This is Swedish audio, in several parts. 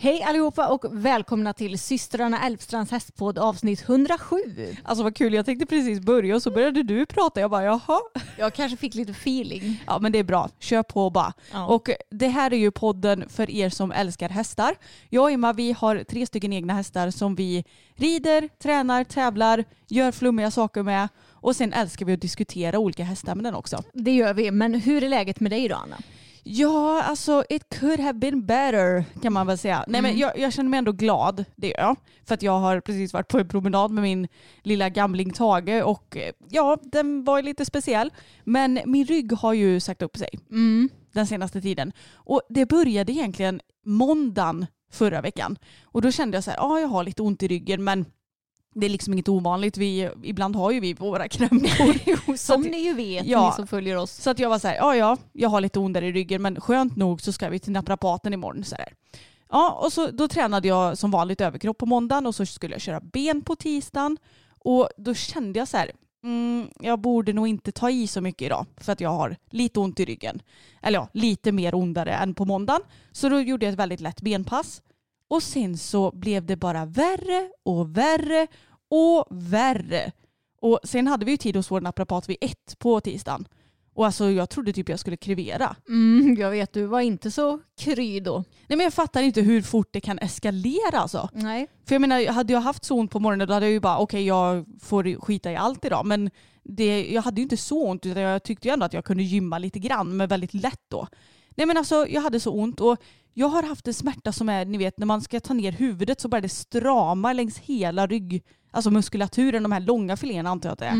Hej allihopa och välkomna till systrarna Elfstrands hästpodd avsnitt 107. Alltså vad kul, jag tänkte precis börja och så började du prata. Jag bara jaha. Jag kanske fick lite feeling. Ja men det är bra, kör på bara. Ja. Och det här är ju podden för er som älskar hästar. Jag och Emma vi har tre stycken egna hästar som vi rider, tränar, tävlar, gör flummiga saker med. Och sen älskar vi att diskutera olika hästämnen också. Det gör vi, men hur är läget med dig då Anna? Ja, alltså it could have been better kan man väl säga. Nej, men jag, jag känner mig ändå glad, det gör jag. För att jag har precis varit på en promenad med min lilla gamling Tage och eh, ja, den var ju lite speciell. Men min rygg har ju sagt upp sig den senaste tiden. Och det började egentligen måndagen förra veckan. Och då kände jag så här, ja jag har lite ont i ryggen men det är liksom inget ovanligt. Vi, ibland har ju vi våra krämpor. Som ni ju vet, Ja. ni som följer oss. Så att jag var så här, ja ja, jag har lite ondare i ryggen men skönt nog så ska vi till naprapaten imorgon. Så här. Ja, och så, då tränade jag som vanligt överkropp på måndagen och så skulle jag köra ben på tisdagen. Och då kände jag så här, mm, jag borde nog inte ta i så mycket idag för att jag har lite ont i ryggen. Eller ja, lite mer ondare än på måndagen. Så då gjorde jag ett väldigt lätt benpass. Och sen så blev det bara värre och värre och värre. Och sen hade vi ju tid hos vår naprapat vid ett på tisdagen. Och alltså jag trodde typ jag skulle krevera. Mm, jag vet, du var inte så kry då. Nej men jag fattar inte hur fort det kan eskalera alltså. Nej. För jag menar, hade jag haft så ont på morgonen då hade jag ju bara okej jag får skita i allt idag. Men det, jag hade ju inte så ont utan jag tyckte ju ändå att jag kunde gymma lite grann men väldigt lätt då. Nej men alltså jag hade så ont och jag har haft en smärta som är, ni vet när man ska ta ner huvudet så börjar det strama längs hela rygg, alltså muskulaturen, de här långa filéerna antar jag att det är.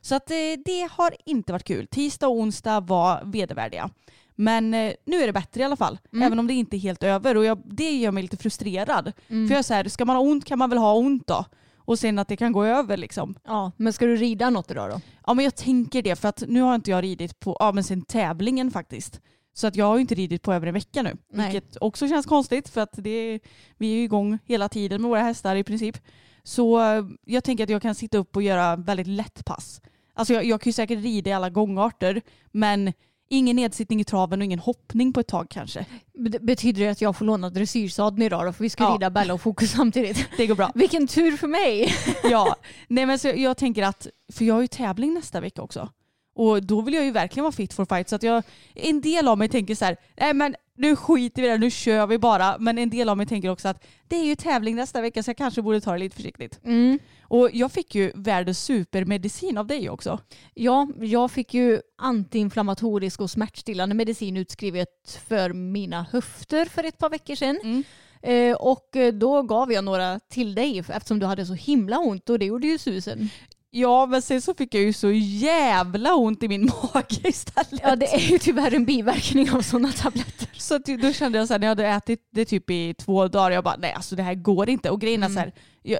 Så att eh, det har inte varit kul. Tisdag och onsdag var vedervärdiga. Men eh, nu är det bättre i alla fall. Även om det inte är helt över. Och jag, det gör mig lite frustrerad. För jag är så här, ska man ha ont kan man väl ha ont då. Och sen att det kan gå över liksom. Ja, men ska du rida något idag då? Ja men jag tänker det för att nu har inte jag ridit på, ja men sen tävlingen faktiskt. Så att jag har ju inte ridit på över en vecka nu. Nej. Vilket också känns konstigt för att det, vi är ju igång hela tiden med våra hästar i princip. Så eh, jag tänker att jag kan sitta upp och göra väldigt lätt pass. Alltså jag, jag kan ju säkert rida i alla gångarter men ingen nedsittning i traven och ingen hoppning på ett tag kanske. Bet- Betyder det att jag får låna dressyrsadeln idag då? För vi ska Ja. rida Bella och Fokus samtidigt. Det går bra. Vilken tur för mig! ja, nej men så jag tänker att, för jag har ju tävling nästa vecka också. Och då vill jag ju verkligen vara fit for fight. Så att jag, en del av mig tänker så här, nej men nu skiter vi i det, nu kör vi bara. Men en del av mig tänker också att det är ju tävling nästa vecka så jag kanske borde ta det lite försiktigt. Mm. Och jag fick ju världens supermedicin av dig också. Ja, jag fick ju antiinflammatorisk och smärtstillande medicin utskrivet för mina höfter för ett par veckor sedan. Mm. Eh, och då gav jag några till dig eftersom du hade så himla ont och det gjorde ju susen. Ja men sen så fick jag ju så jävla ont i min mage istället. Ja, det är ju tyvärr en biverkning av sådana tabletter. Så då kände jag så här, när jag hade ätit det typ i två dagar, jag bara nej alltså det här går inte. Och grejen är så här, jag,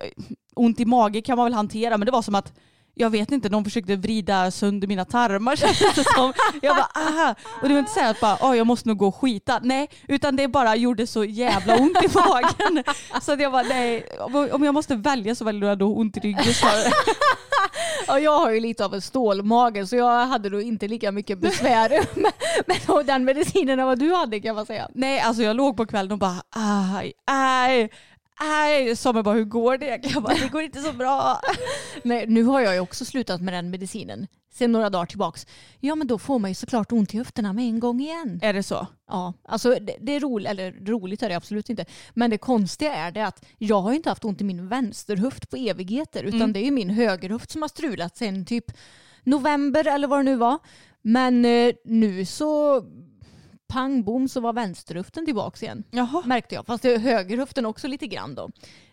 ont i mage kan man väl hantera men det var som att jag vet inte, de försökte vrida sönder mina tarmar kändes det som. Jag bara aha. Och det var inte så att bara, oh, jag måste nog gå och skita. Nej, utan det bara gjorde så jävla ont i magen. Så att jag bara nej, om jag måste välja så väljer jag då ont i ryggen snarare. Ja, jag har ju lite av en stålmage så jag hade då inte lika mycket besvär med, med den medicinen än vad du hade kan man säga. Nej, alltså jag låg på kvällen och bara aj, aj, aj. Sa mig bara hur går det? Jag bara, det går inte så bra. Nej, nu har jag ju också slutat med den medicinen sen några dagar tillbaks. Ja men då får man ju såklart ont i höfterna med en gång igen. Är det så? Ja, alltså det, det är roligt, eller roligt är det absolut inte. Men det konstiga är det att jag har inte haft ont i min vänsterhöft på evigheter utan Mm. det är ju min högerhöft som har strulat sen typ november eller vad det nu var. Men eh, nu så pang bom så var vänsterhöften tillbaks igen. Jaha. Märkte jag. Fast högerhöften också lite grann då.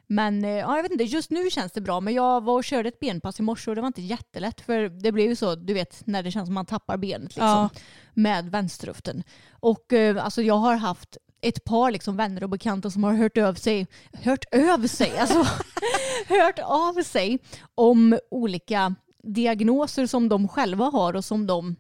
Men eh, ja, jag vet inte, just nu känns det bra. Men jag var och körde ett benpass i morse och det var inte jättelätt. För det blev ju så, du vet, när det känns som man tappar benet liksom, Ja. med vänsterhöften. Och eh, alltså jag har haft ett par liksom, vänner och bekanta som har hört över sig, hört över sig, alltså hört av sig om olika diagnoser som de själva har och som de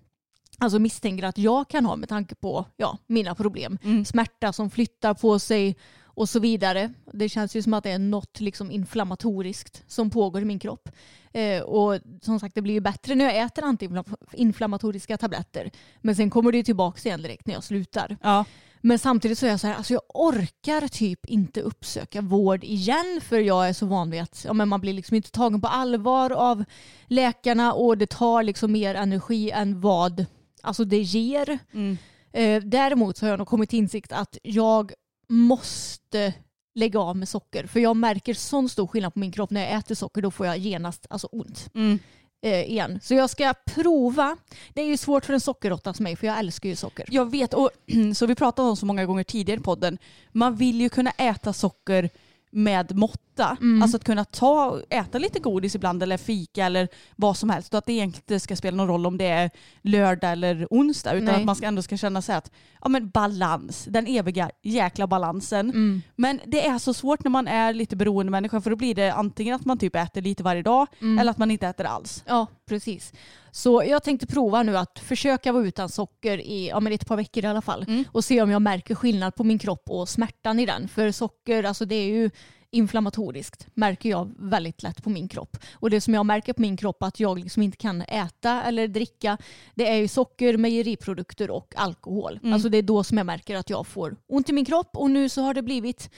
alltså misstänker att jag kan ha med tanke på ja, mina problem. Mm. Smärta som flyttar på sig och så vidare. Det känns ju som att det är något liksom inflammatoriskt som pågår i min kropp. Eh, och som sagt, det blir ju bättre när jag äter antiinflammatoriska tabletter. Men sen kommer det ju tillbaka igen direkt när jag slutar. Ja. Men samtidigt så är jag så här, alltså jag orkar typ inte uppsöka vård igen för jag är så van vid att ja, men man blir liksom inte tagen på allvar av läkarna och det tar liksom mer energi än vad alltså det ger. Mm. Eh, däremot så har jag nog kommit till insikt att jag måste lägga av med socker. För jag märker sån stor skillnad på min kropp när jag äter socker. Då får jag genast alltså ont Mm. eh, igen. Så jag ska prova. Det är ju svårt för en sockerråtta som mig för jag älskar ju socker. Jag vet, och så vi pratade om så många gånger tidigare i podden, man vill ju kunna äta socker med måtta. Mm. Alltså att kunna ta, äta lite godis ibland eller fika eller vad som helst. Och att det egentligen inte ska spela någon roll om det är lördag eller onsdag. Utan Nej. att man ska ändå ska känna sig att ja, men balans, den eviga jäkla balansen. Mm. Men det är så svårt när man är lite beroende människa för då blir det antingen att man typ äter lite varje dag Mm. eller att man inte äter alls. Ja, precis. Så jag tänkte prova nu att försöka vara utan socker i ja, men ett par veckor i alla fall. Mm. Och se om jag märker skillnad på min kropp och smärtan i den. För socker, alltså det är ju inflammatoriskt märker jag väldigt lätt på min kropp. Och det som jag märker på min kropp att jag liksom inte kan äta eller dricka det är ju socker, mejeriprodukter och alkohol. Mm. Alltså det är då som jag märker att jag får ont i min kropp och nu så har det blivit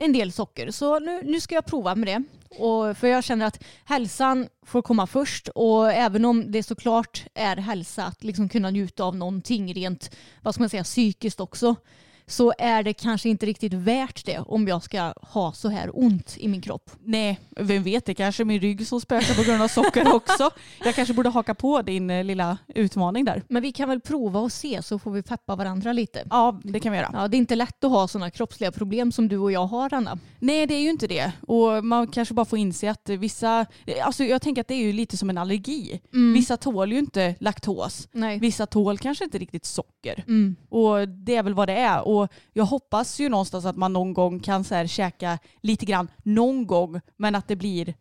en del socker. Så nu, nu ska jag prova med det. Och för jag känner att hälsan får komma först och även om det såklart är hälsa att liksom kunna njuta av någonting rent vad ska man säga, psykiskt också så är det kanske inte riktigt värt det om jag ska ha så här ont i min kropp. Nej, vem vet, det kanske är min rygg som spökar på grund av socker också. Jag kanske borde haka på din eh, lilla utmaning där. Men vi kan väl prova och se så får vi peppa varandra lite. Ja, det kan vi göra. Ja, det är inte lätt att ha sådana kroppsliga problem som du och jag har Anna. Nej, det är ju inte det. Och man kanske bara får inse att vissa, alltså jag tänker att det är ju lite som en allergi. Vissa tål ju inte laktos. Nej. Vissa tål kanske inte riktigt socker. Mm. Och det är väl vad det är. Och jag hoppas ju någonstans att man någon gång kan så här käka lite grann någon gång men att det blir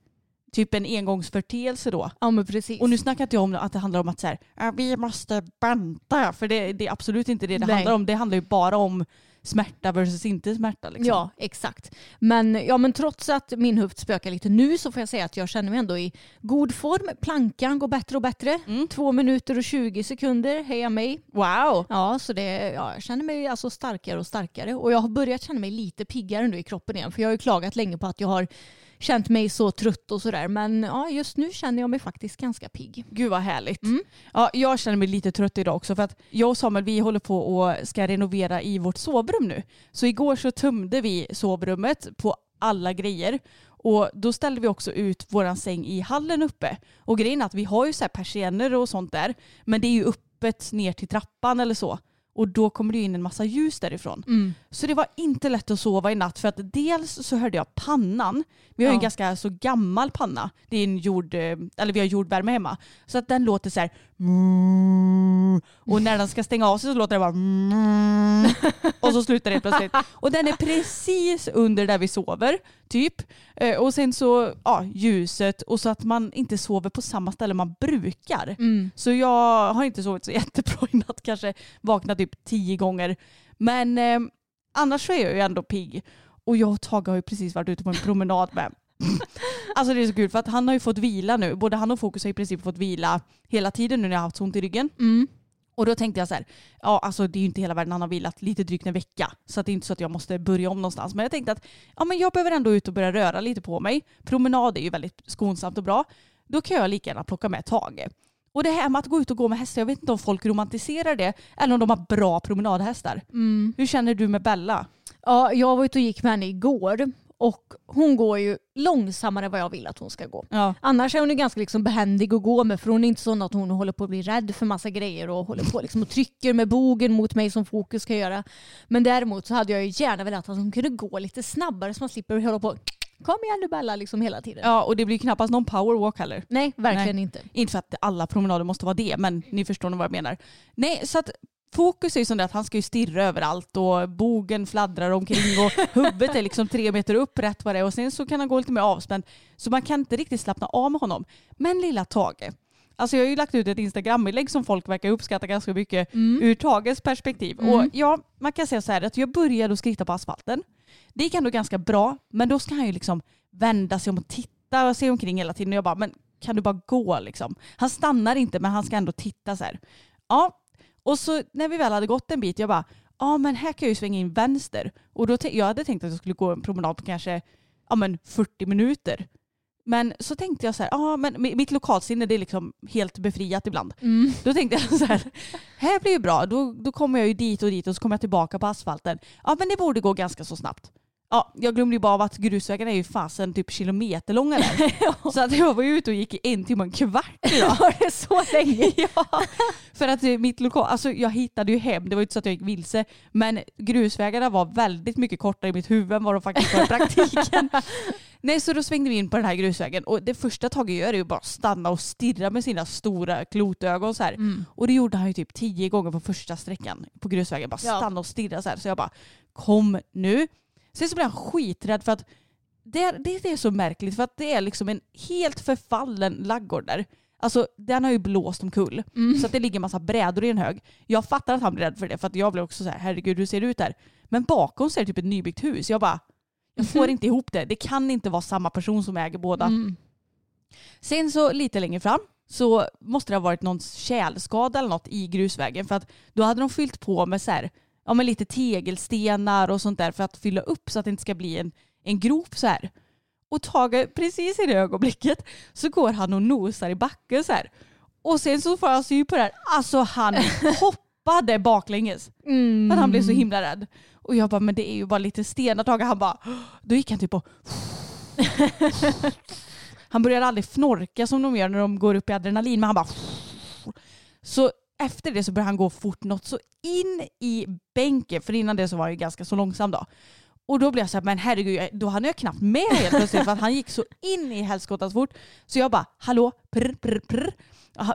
typ en engångsförteelse då. Ja men precis. Och nu snackar inte jag om att det handlar om att så här, "Ja, vi måste banta. För det, det är absolut inte det det Nej. handlar om. Det handlar ju bara om smärta versus inte smärta. Liksom. Ja, exakt. Men, ja, men trots att min höft spökar lite nu så får jag säga att jag känner mig ändå i god form. Plankan går bättre och bättre. Mm. Två minuter och 20 sekunder, heja mig. Wow! Ja, så det, ja, jag känner mig alltså starkare och starkare. Och jag har börjat känna mig lite piggare nu i kroppen igen. För jag har ju klagat länge på att jag har känt mig så trött och sådär. Men ja, just nu känner jag mig faktiskt ganska pigg. Gud vad härligt. Mm. Ja, jag känner mig lite trött idag också för att jag och Samuel vi håller på och ska renovera i vårt sovrum nu. Så igår så tömde vi sovrummet på alla grejer och då ställde vi också ut våran säng i hallen uppe. Och grejen är att vi har ju så persienner och sånt där men det är ju öppet ner till trappan eller så. Och då kommer det in en massa ljus därifrån. Mm. Så det var inte lätt att sova i natt för att dels så hörde jag pannan. Vi har ju en Ja. ganska så gammal panna. Det är en jord, eh, eller vi har jordvärme hemma. Så att den låter så här. Och när den ska stänga av sig så låter det bara "Mm." och så slutar det plötsligt. Och den är precis under där vi sover, typ. Eh, Och sen så, ja, ljuset och så att man inte sover på samma ställe man brukar. Mm. Så jag har inte sovit så jättebra i natt, kanske vaknat typ tio gånger. Men eh, annars så är jag ju ändå pigg. Och jag och Tage har ju precis varit ute på en promenad med. Alltså det är så kul för att han har ju fått vila nu. Både han och Fokus har i princip fått vila hela tiden nu när jag har haft så ont i ryggen. Mm. Och då tänkte jag så här, ja alltså det är ju inte hela världen, han har vilat lite drygt en vecka. Så att det är inte så att jag måste börja om någonstans. Men jag tänkte att ja, men jag behöver ändå ut och börja röra lite på mig. Promenad är ju väldigt skonsamt och bra. Då kan jag lika gärna plocka med Tage. Och det här med att gå ut och gå med hästar, jag vet inte om folk romantiserar det eller om de har bra promenadhästar. Mm. Hur känner du med Bella? Ja, jag var ute och gick med henne igår och hon går ju långsammare än vad jag vill att hon ska gå. Ja. Annars är hon ju ganska liksom behändig att gå med för hon är inte sån att hon håller på att bli rädd för massa grejer och håller på liksom och trycker med bogen mot mig som Fokus ska göra. Men däremot så hade jag ju gärna velat att hon kunde gå lite snabbare så man slipper hålla på Kom igen nu Bella liksom hela tiden. ja, och det blir knappast någon powerwalk heller. Nej, verkligen inte. Inte för att alla promenader måste vara det, men ni förstår nog vad jag menar. Nej, så att fokus är ju sånt att han ska ju stirra överallt och bogen fladdrar omkring och huvudet är liksom tre meter upp rätt vad det är och sen så kan han gå lite mer avspänd. Så man kan inte riktigt slappna av med honom. Men lilla Tage. Alltså jag har ju lagt ut ett Instagram-inlägg som folk verkar uppskatta ganska mycket ur Tages perspektiv. Mm. Och ja, man kan säga så här att jag började att skritta på asfalten. Det gick ändå ganska bra, men då ska han ju liksom vända sig om och titta och se omkring hela tiden. Och jag bara, men kan du bara gå liksom? Han stannar inte, men han ska ändå titta så här. Ja, och så när vi väl hade gått en bit, jag bara, ja men här kan jag ju svänga in vänster. Och då jag hade tänkt att jag skulle gå en promenad på kanske ja, men 40 minuter. Men så tänkte jag så här, ja men mi- mitt lokalsinne det är liksom helt befriat ibland. Mm. Då tänkte jag så här, här blir ju bra, då, då kommer jag ju dit och dit och så kommer jag tillbaka på asfalten. Ja men det borde gå ganska så snabbt. Ja, jag glömde ju bara av att grusvägarna är ju fasen typ kilometerlånga där. Så att jag var ju ute och gick i en timme och en kvart idag. Var det så länge? ja, för att eh, mitt lokal, alltså jag hittade ju hem, det var ju inte så att jag gick vilse, men grusvägarna var väldigt mycket kortare i mitt huvud än vad de faktiskt var i praktiken. Nej, så då svängde vi in på den här grusvägen och det första Tage gör är ju bara stanna och stirra med sina stora klotögon så här. Mm. Och det gjorde han ju typ tio gånger på första sträckan på grusvägen. Bara Ja. stanna och stirra så här. Så jag bara, kom nu. Sen så blev han skiträdd för att det är, det är så märkligt för att det är liksom en helt förfallen laggård där. Alltså den har ju blåst omkull. Mm. Så att det ligger en massa brädor i en hög. Jag fattar att han blir rädd för det för att jag blev också så här, herregud hur ser det ut här? Men bakom så är det typ ett nybyggt hus. Jag bara, jag får inte ihop det. Det kan inte vara samma person som äger båda. Mm. Sen så lite längre fram så måste det ha varit någon tjälskada eller något i grusvägen för att då hade de fyllt på med så här, ja, men lite tegelstenar och sånt där för att fylla upp så att det inte ska bli en, en grop så här. Och Tage, precis i det ögonblicket så går han och nosar i backen så här. Och sen så får jag syn på det här. Alltså han hoppade baklänges. Mm. För han blev så himla rädd. Och jag bara, men det är ju bara lite stenar Tage. Han bara, då gick han typ och Han började aldrig fnorka som de gör när de går upp i adrenalin, men han bara Så efter det så började han gå fort något så in i bänken, för innan det så var han ju ganska så långsam då. Och då blev jag så här, men herregud, då hann jag knappt med helt plötsligt för att han gick så in i helskottans fort. Så jag bara, hallå, prr, prr, prr.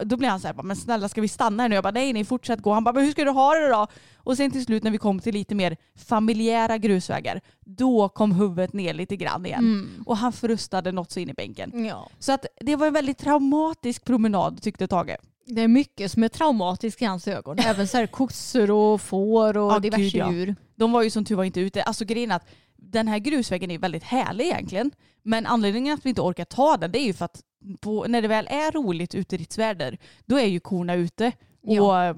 Då blev han så här, men snälla ska vi stanna här nu? Jag bara, nej nej fortsätt gå. Han bara, men hur ska du ha det då? Och sen till slut när vi kom till lite mer familjära grusvägar, då kom huvudet ner lite grann igen. Mm. Och han frustade något så in i bänken. Ja. Så att det var en väldigt traumatisk promenad tyckte Tage. Det är mycket som är traumatiskt i hans ögon. Även så här kossor och får och Ja, diverse gud, ja. djur. De var ju som tur var inte ute. Alltså grejen att den här grusvägen är väldigt härlig egentligen. Men anledningen att vi inte orkar ta den det är ju för att på, när det väl är roligt uteridsväder då är ju korna ute. Och Ja.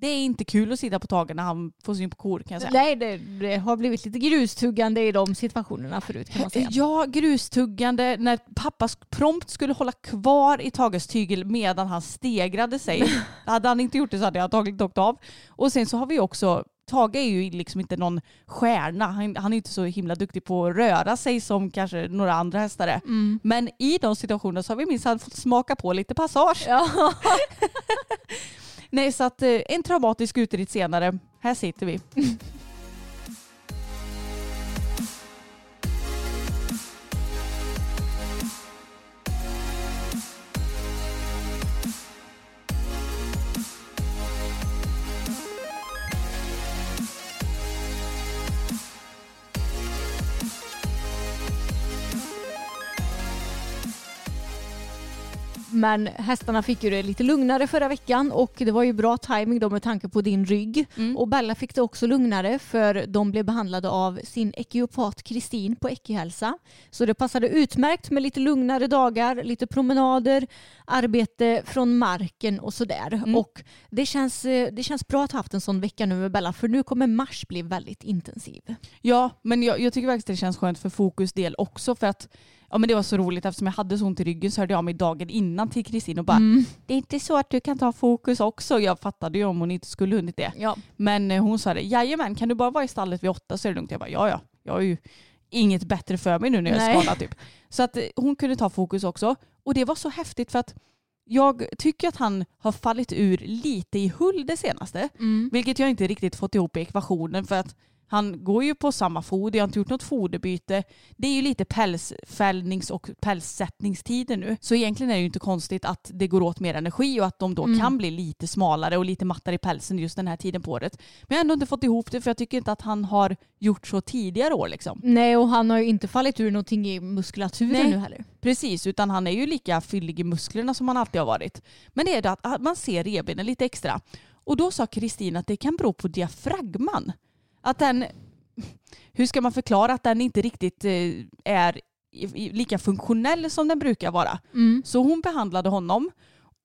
Det är inte kul att sitta på tagen när han får syn på kor kan jag säga. Nej, det, det har blivit lite grustuggande i de situationerna förut kan man säga. Ja, grustuggande när pappa prompt skulle hålla kvar i Tages tygel medan han stegrade sig. hade han inte gjort det så hade jag antagligen åkt av. Och sen så har vi också, Tage är ju liksom inte någon stjärna. Han, han är inte så himla duktig på att röra sig som kanske några andra hästar är. Mm. Men i de situationerna så har vi minst fått smaka på lite passage. Ja. Nej, så att eh, en traumatisk utritt senare, här sitter vi. Men hästarna fick ju det lite lugnare förra veckan och det var ju bra timing då med tanke på din rygg. Mm. Och Bella fick det också lugnare för de blev behandlade av sin ekiopat Kristin på Ekihälsa. Så det passade utmärkt med lite lugnare dagar, lite promenader, arbete från marken och sådär. Mm. Och det känns, eh, det känns bra att ha haft en sån vecka nu med Bella för nu kommer mars bli väldigt intensiv. Ja, men jag, jag tycker faktiskt det känns skönt för fokus del också för att ja, men det var så roligt eftersom jag hade så ont i ryggen så hörde jag mig dagen innan till Kristin och bara Mm. det är inte så att du kan ta fokus också. Jag fattade ju om hon inte skulle hunnit det. Ja. Men eh, hon sa det, jajamän kan du bara vara i stallet vid åtta så är det lugnt. Jag bara ja ja, jag har ju inget bättre för mig nu när jag är skadad typ. Så att eh, hon kunde ta fokus också. Och det var så häftigt för att jag tycker att han har fallit ur lite i hull det senaste. Mm. Vilket jag inte riktigt fått ihop i ekvationen för att han går ju på samma foder, jag har inte gjort något foderbyte. Det är ju lite pälsfällnings och pälssättningstider nu. Så egentligen är det ju inte konstigt att det går åt mer energi och att de då Mm. kan bli lite smalare och lite mattare i pälsen just den här tiden på året. Men jag har ändå inte fått ihop det för jag tycker inte att han har gjort så tidigare år liksom. Nej och han har ju inte fallit ur någonting i muskulaturen Nej. nu heller. Precis, utan han är ju lika fyllig i musklerna som han alltid har varit. Men det är det att man ser revbenen lite extra. Och då sa Kristin att det kan bero på diafragman. Att den, hur ska man förklara att den inte riktigt eh, är lika funktionell som den brukar vara. Mm. Så hon behandlade honom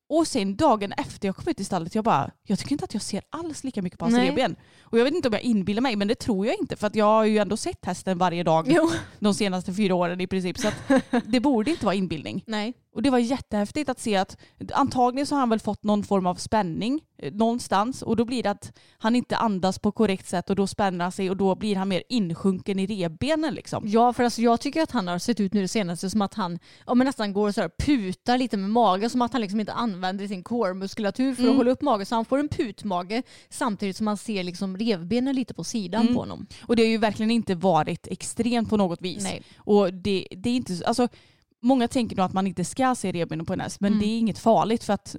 och sen dagen efter jag kom ut i stallet, jag bara, jag tycker inte att jag ser alls lika mycket på hans revben. Och jag vet inte om jag inbillar mig, men det tror jag inte. För att jag har ju ändå sett hästen varje dag Jo. de senaste fyra åren i princip. Så att det borde inte vara inbildning. Nej. Och det var jättehäftigt att se att antagligen så har han väl fått någon form av spänning eh, någonstans och då blir det att han inte andas på korrekt sätt och då spänner han sig och då blir han mer insjunken i revbenen liksom. Ja, för alltså jag tycker att han har sett ut nu det senaste som att han ja, men nästan går och så här putar lite med magen som att han liksom inte använder sin core-muskulatur för Mm. att hålla upp magen. Så han får en putmage samtidigt som man ser liksom revbenen lite på sidan Mm. på honom. Och det har ju verkligen inte varit extremt på något vis. Nej. Och det, det är inte, alltså Många tänker nog att man inte ska se revbenen på en häst men Mm. det är inget farligt för att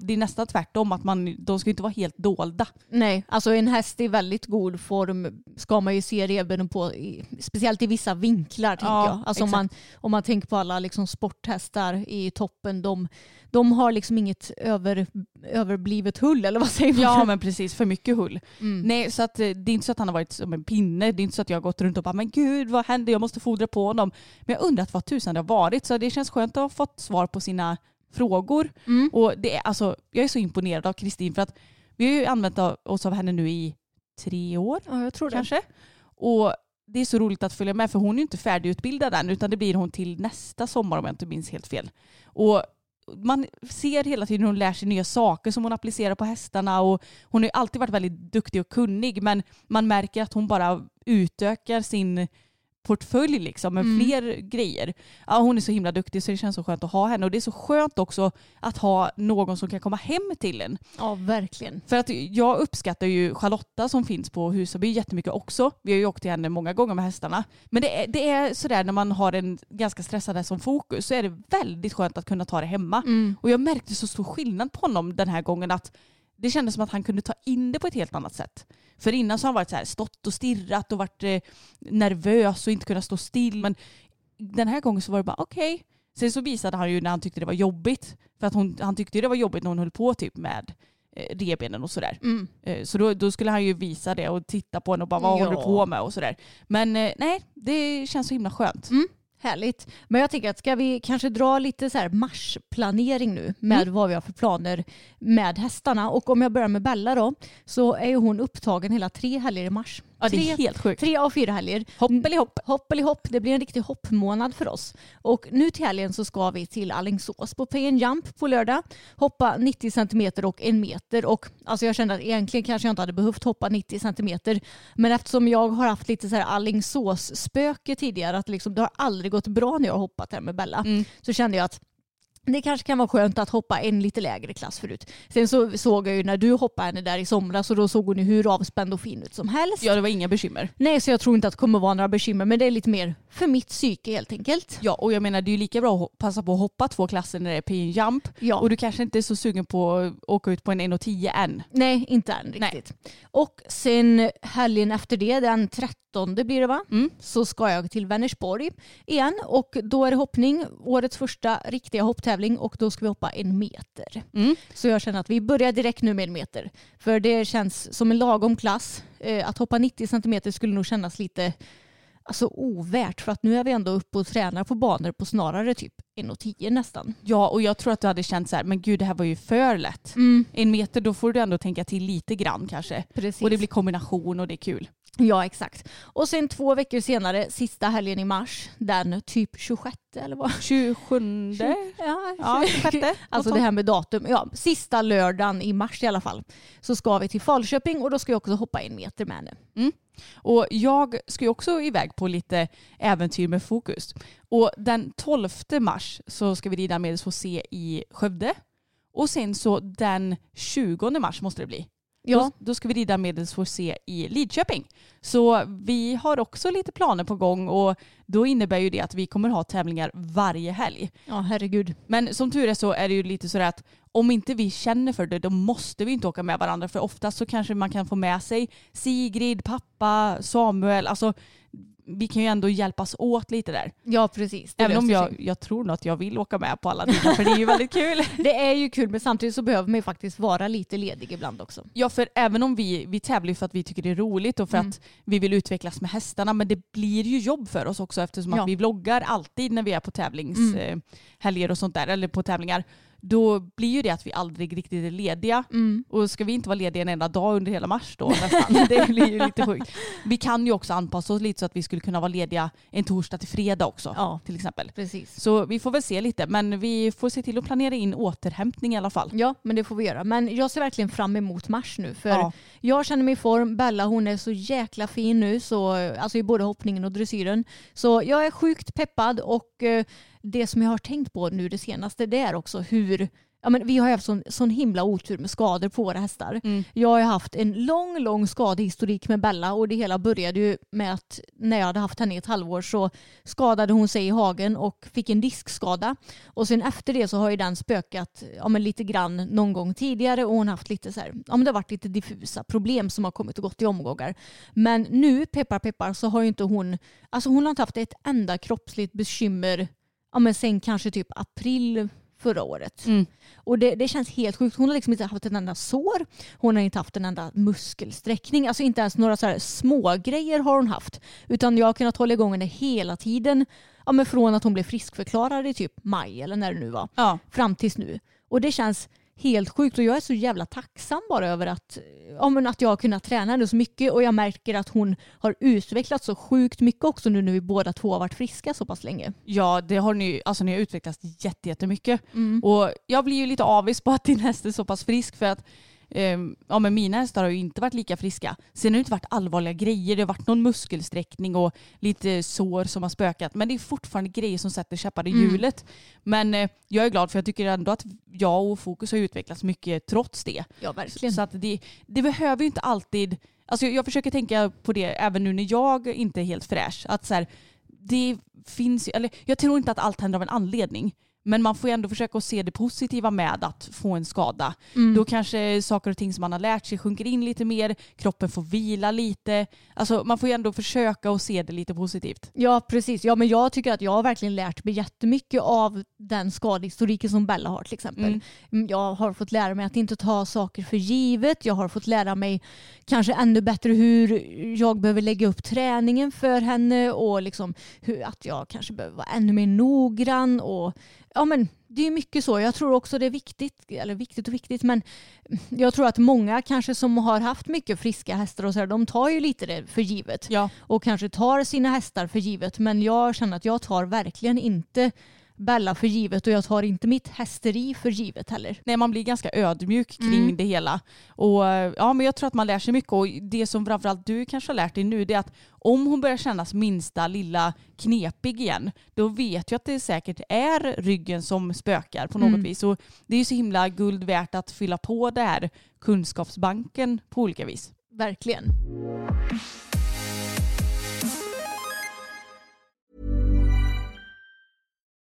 det är nästan tvärtom att man, de ska inte vara helt dolda. Nej, alltså en häst i väldigt god form ska man ju se revbenen på, i, speciellt i vissa vinklar tänker Ja, jag. Alltså om man, om man tänker på alla liksom sporthästar i toppen, de, de har liksom inget över, överblivet hull eller vad säger man? Ja men precis, för mycket hull. Mm. Nej så att eh, det är inte så att han har varit som en pinne. Det är inte så att jag har gått runt och bara men gud vad händer? Jag måste fodra på honom. Men jag undrar vad tusan det har varit. Så det känns skönt att ha fått svar på sina frågor. Mm. Och det är, alltså, jag är så imponerad av Kristin för att vi har ju använt oss av henne nu i tre år Ja, jag tror det. kanske. Och det är så roligt att följa med för hon är ju inte färdigutbildad än utan det blir hon till nästa sommar om jag inte minns helt fel. Och man ser hela tiden hur hon lär sig nya saker som hon applicerar på hästarna och hon har ju alltid varit väldigt duktig och kunnig men man märker att hon bara utökar sin portfölj liksom med Mm. fler grejer. Ja, hon är så himla duktig så det känns så skönt att ha henne och det är så skönt också att ha någon som kan komma hem till en. Ja, verkligen. För att jag uppskattar ju Charlotta som finns på Husaby jättemycket också. Vi har ju åkt till henne många gånger med hästarna. Men det är, det är sådär när man har en ganska stressad häst som fokus så är det väldigt skönt att kunna ta det hemma. Mm. Och jag märkte så stor skillnad på honom den här gången att det kändes som att han kunde ta in det på ett helt annat sätt. För innan så har han varit så här, stått och stirrat och varit eh, nervös och inte kunnat stå still. Men den här gången så var det bara okej. Sen så visade han ju när han tyckte det var jobbigt. För att hon, han tyckte det var jobbigt när hon höll på typ med eh, revbenen och sådär. Mm. Eh, Så då, då skulle han ju visa det och titta på henne och bara vad Ja. håller du på med och sådär. Men eh, nej, det känns så himla skönt. Mm. Härligt. Men jag tänker att ska vi kanske dra lite så här marsplanering nu med Mm. vad vi har för planer med hästarna. Och om jag börjar med Bella då så är ju hon upptagen hela tre helger i mars. Ja, det är tre, helt sjukt. tre av fyra helger. Hoppelihopp. Hoppelihopp. Det blir en riktig hoppmånad för oss. Och nu till helgen så ska vi till Alingsås på Pay and Jump på lördag. Hoppa 90 centimeter och en meter. Och alltså jag kände att egentligen kanske jag inte hade behövt hoppa 90 centimeter. Men eftersom jag har haft lite så här Alingsås-spöke tidigare, att liksom, det har aldrig gått bra när jag har hoppat här med Bella, Mm. så kände jag att det kanske kan vara skönt att hoppa en lite lägre klass förut. Sen så såg jag ju när du hoppade henne där i somras och då såg hon ju hur avspänd och fin ut som helst. Ja, det var inga bekymmer. Nej, så jag tror inte att det kommer vara några bekymmer, men det är lite mer för mitt psyke helt enkelt. Ja, och jag menar det är ju lika bra att passa på att hoppa två klasser när det är pin jump. Ja. Och du kanske inte är så sugen på att åka ut på en 1,10 än. Nej, inte än Nej. riktigt. Och sen helgen efter det, den 13 blir det va? Mm. Så ska jag till Vänersborg igen och då är det hoppning. Årets första riktiga hopptävling tävling och då ska vi hoppa en meter. Mm. Så jag känner att vi börjar direkt nu med en meter. För det känns som en lagom klass. Eh, att hoppa 90 centimeter skulle nog kännas lite alltså, ovärt för att nu är vi ändå uppe och tränar på banor på snarare typ 1,10 nästan. Ja, och jag tror att du hade känt så här, men gud det här var ju för lätt. En meter, då får du ändå tänka till lite grann kanske. Precis. Och det blir kombination och det är kul. Ja, exakt. Och sen två veckor senare, sista helgen i mars, den typ 26 eller vad? 27? Ja, Ja, 26. Alltså det här med datum. Ja, sista lördagen i mars i alla fall. Så ska vi till Falköping och då ska jag också hoppa en meter med henne. Och jag ska ju också iväg på lite äventyr med fokus. Och den 12 mars så ska vi rida med få se i Skövde. Och sen så den 20 mars måste det bli. Ja, Då, då ska vi rida medels få se i Lidköping. Så vi har också lite planer på gång och då innebär ju det att vi kommer ha tävlingar varje helg. ja herregud. Men som tur är så är det ju lite sådär att om inte vi känner för det då måste vi inte åka med varandra för oftast så kanske man kan få med sig Sigrid, pappa, Samuel. Alltså vi kan ju ändå hjälpas åt lite där. Ja, precis. Det Även om jag, jag tror nog att jag vill åka med på alla tider för det är ju väldigt kul. Det är ju kul men samtidigt så behöver man ju faktiskt vara lite ledig ibland också. Ja, för även om vi, vi tävlar ju för att vi tycker det är roligt och för Mm. att vi vill utvecklas med hästarna, men det blir ju jobb för oss också eftersom Ja. att vi vloggar alltid när vi är på tävlingshelger Mm. och sånt där, eller på tävlingar. Då blir ju det att vi aldrig riktigt är lediga. Mm. Och ska vi inte vara lediga en enda dag under hela mars då nästan? Det blir ju lite sjukt. Vi kan ju också anpassa oss lite så att vi skulle kunna vara lediga en torsdag till fredag också Ja. till exempel. Precis. Så vi får väl se lite, men vi får se till att planera in återhämtning i alla fall. Ja, men det får vi göra. Men jag ser verkligen fram emot mars nu. För Ja. jag känner mig i form. Bella hon är så jäkla fin nu, så, alltså i både hoppningen och dressyren. Så jag är sjukt peppad och eh, det som jag har tänkt på nu det senaste det är också hur Ja, men vi har haft sån, sån himla otur med skador på våra hästar. Mm. Jag har haft en lång, lång skadehistorik med Bella och det hela började ju med att när jag hade haft henne i ett halvår så skadade hon sig i hagen och fick en diskskada. Och sen efter det så har ju den spökat ja, men lite grann någon gång tidigare och hon har haft lite så här, ja men det har varit lite diffusa problem som har kommit och gått i omgångar. Men nu, peppar peppar, så har ju inte hon, alltså hon har inte haft ett enda kroppsligt bekymmer, ja men sen kanske typ april förra året. Mm. Och det, det känns helt sjukt. Hon har liksom inte haft en enda sår. Hon har inte haft en enda muskelsträckning. Alltså inte ens några så här små grejer har hon haft. Utan jag har kunnat hålla igång henne hela tiden. Ja, men från att hon blev friskförklarad i typ maj eller när det nu var. Ja. Fram tills nu. Och det känns helt sjukt och jag är så jävla tacksam bara över att, ja, att jag har kunnat träna henne så mycket och jag märker att hon har utvecklats så sjukt mycket också nu när vi båda två har varit friska så pass länge. Ja, det har ni, alltså ni har utvecklats jätte- jättemycket. Mm. Och jag blir ju lite avis på att din häst är så pass frisk för att ja, men mina hästar har ju inte varit lika friska. Sen har det inte varit allvarliga grejer. Det har varit någon muskelsträckning och lite sår som har spökat. Men det är fortfarande grejer som sätter käppar i Mm. hjulet. Men eh, jag är glad för jag tycker ändå att jag och Fokus har utvecklats mycket trots det. Ja, verkligen. Så att det, det behöver ju inte alltid... Alltså jag, jag försöker tänka på det även nu när jag inte är helt fräsch. Att så här, det finns, eller jag tror inte att allt händer av en anledning. Men man får ju ändå försöka se det positiva med att få en skada. Mm. Då kanske saker och ting som man har lärt sig sjunker in lite mer, kroppen får vila lite. Alltså man får ju ändå försöka att se det lite positivt. Ja, precis. Ja, men jag tycker att jag har verkligen lärt mig jättemycket av den skadehistoriken som Bella har till exempel. Mm. Mm, Jag har fått lära mig att inte ta saker för givet. Jag har fått lära mig kanske ännu bättre hur jag behöver lägga upp träningen för henne och liksom hur, att jag kanske behöver vara ännu mer noggrann. Och, ja, men det är mycket så. Jag tror också det är viktigt, eller viktigt och viktigt, men jag tror att många kanske som har haft mycket friska hästar och så här, de tar ju lite det för givet Ja. och kanske tar sina hästar för givet. Men jag känner att jag tar verkligen inte Bella för givet och jag tar inte mitt hästeri för givet heller. Nej, man blir ganska ödmjuk kring Mm. det hela. Och, eh, ja, men jag tror att man lär sig mycket och det som framförallt du kanske har lärt dig nu det är att om hon börjar kännas minsta lilla knepig igen då vet jag att det säkert är ryggen som spökar på något Mm. vis. Och det är ju så himla guld värt att fylla på det här kunskapsbanken på olika vis. Verkligen.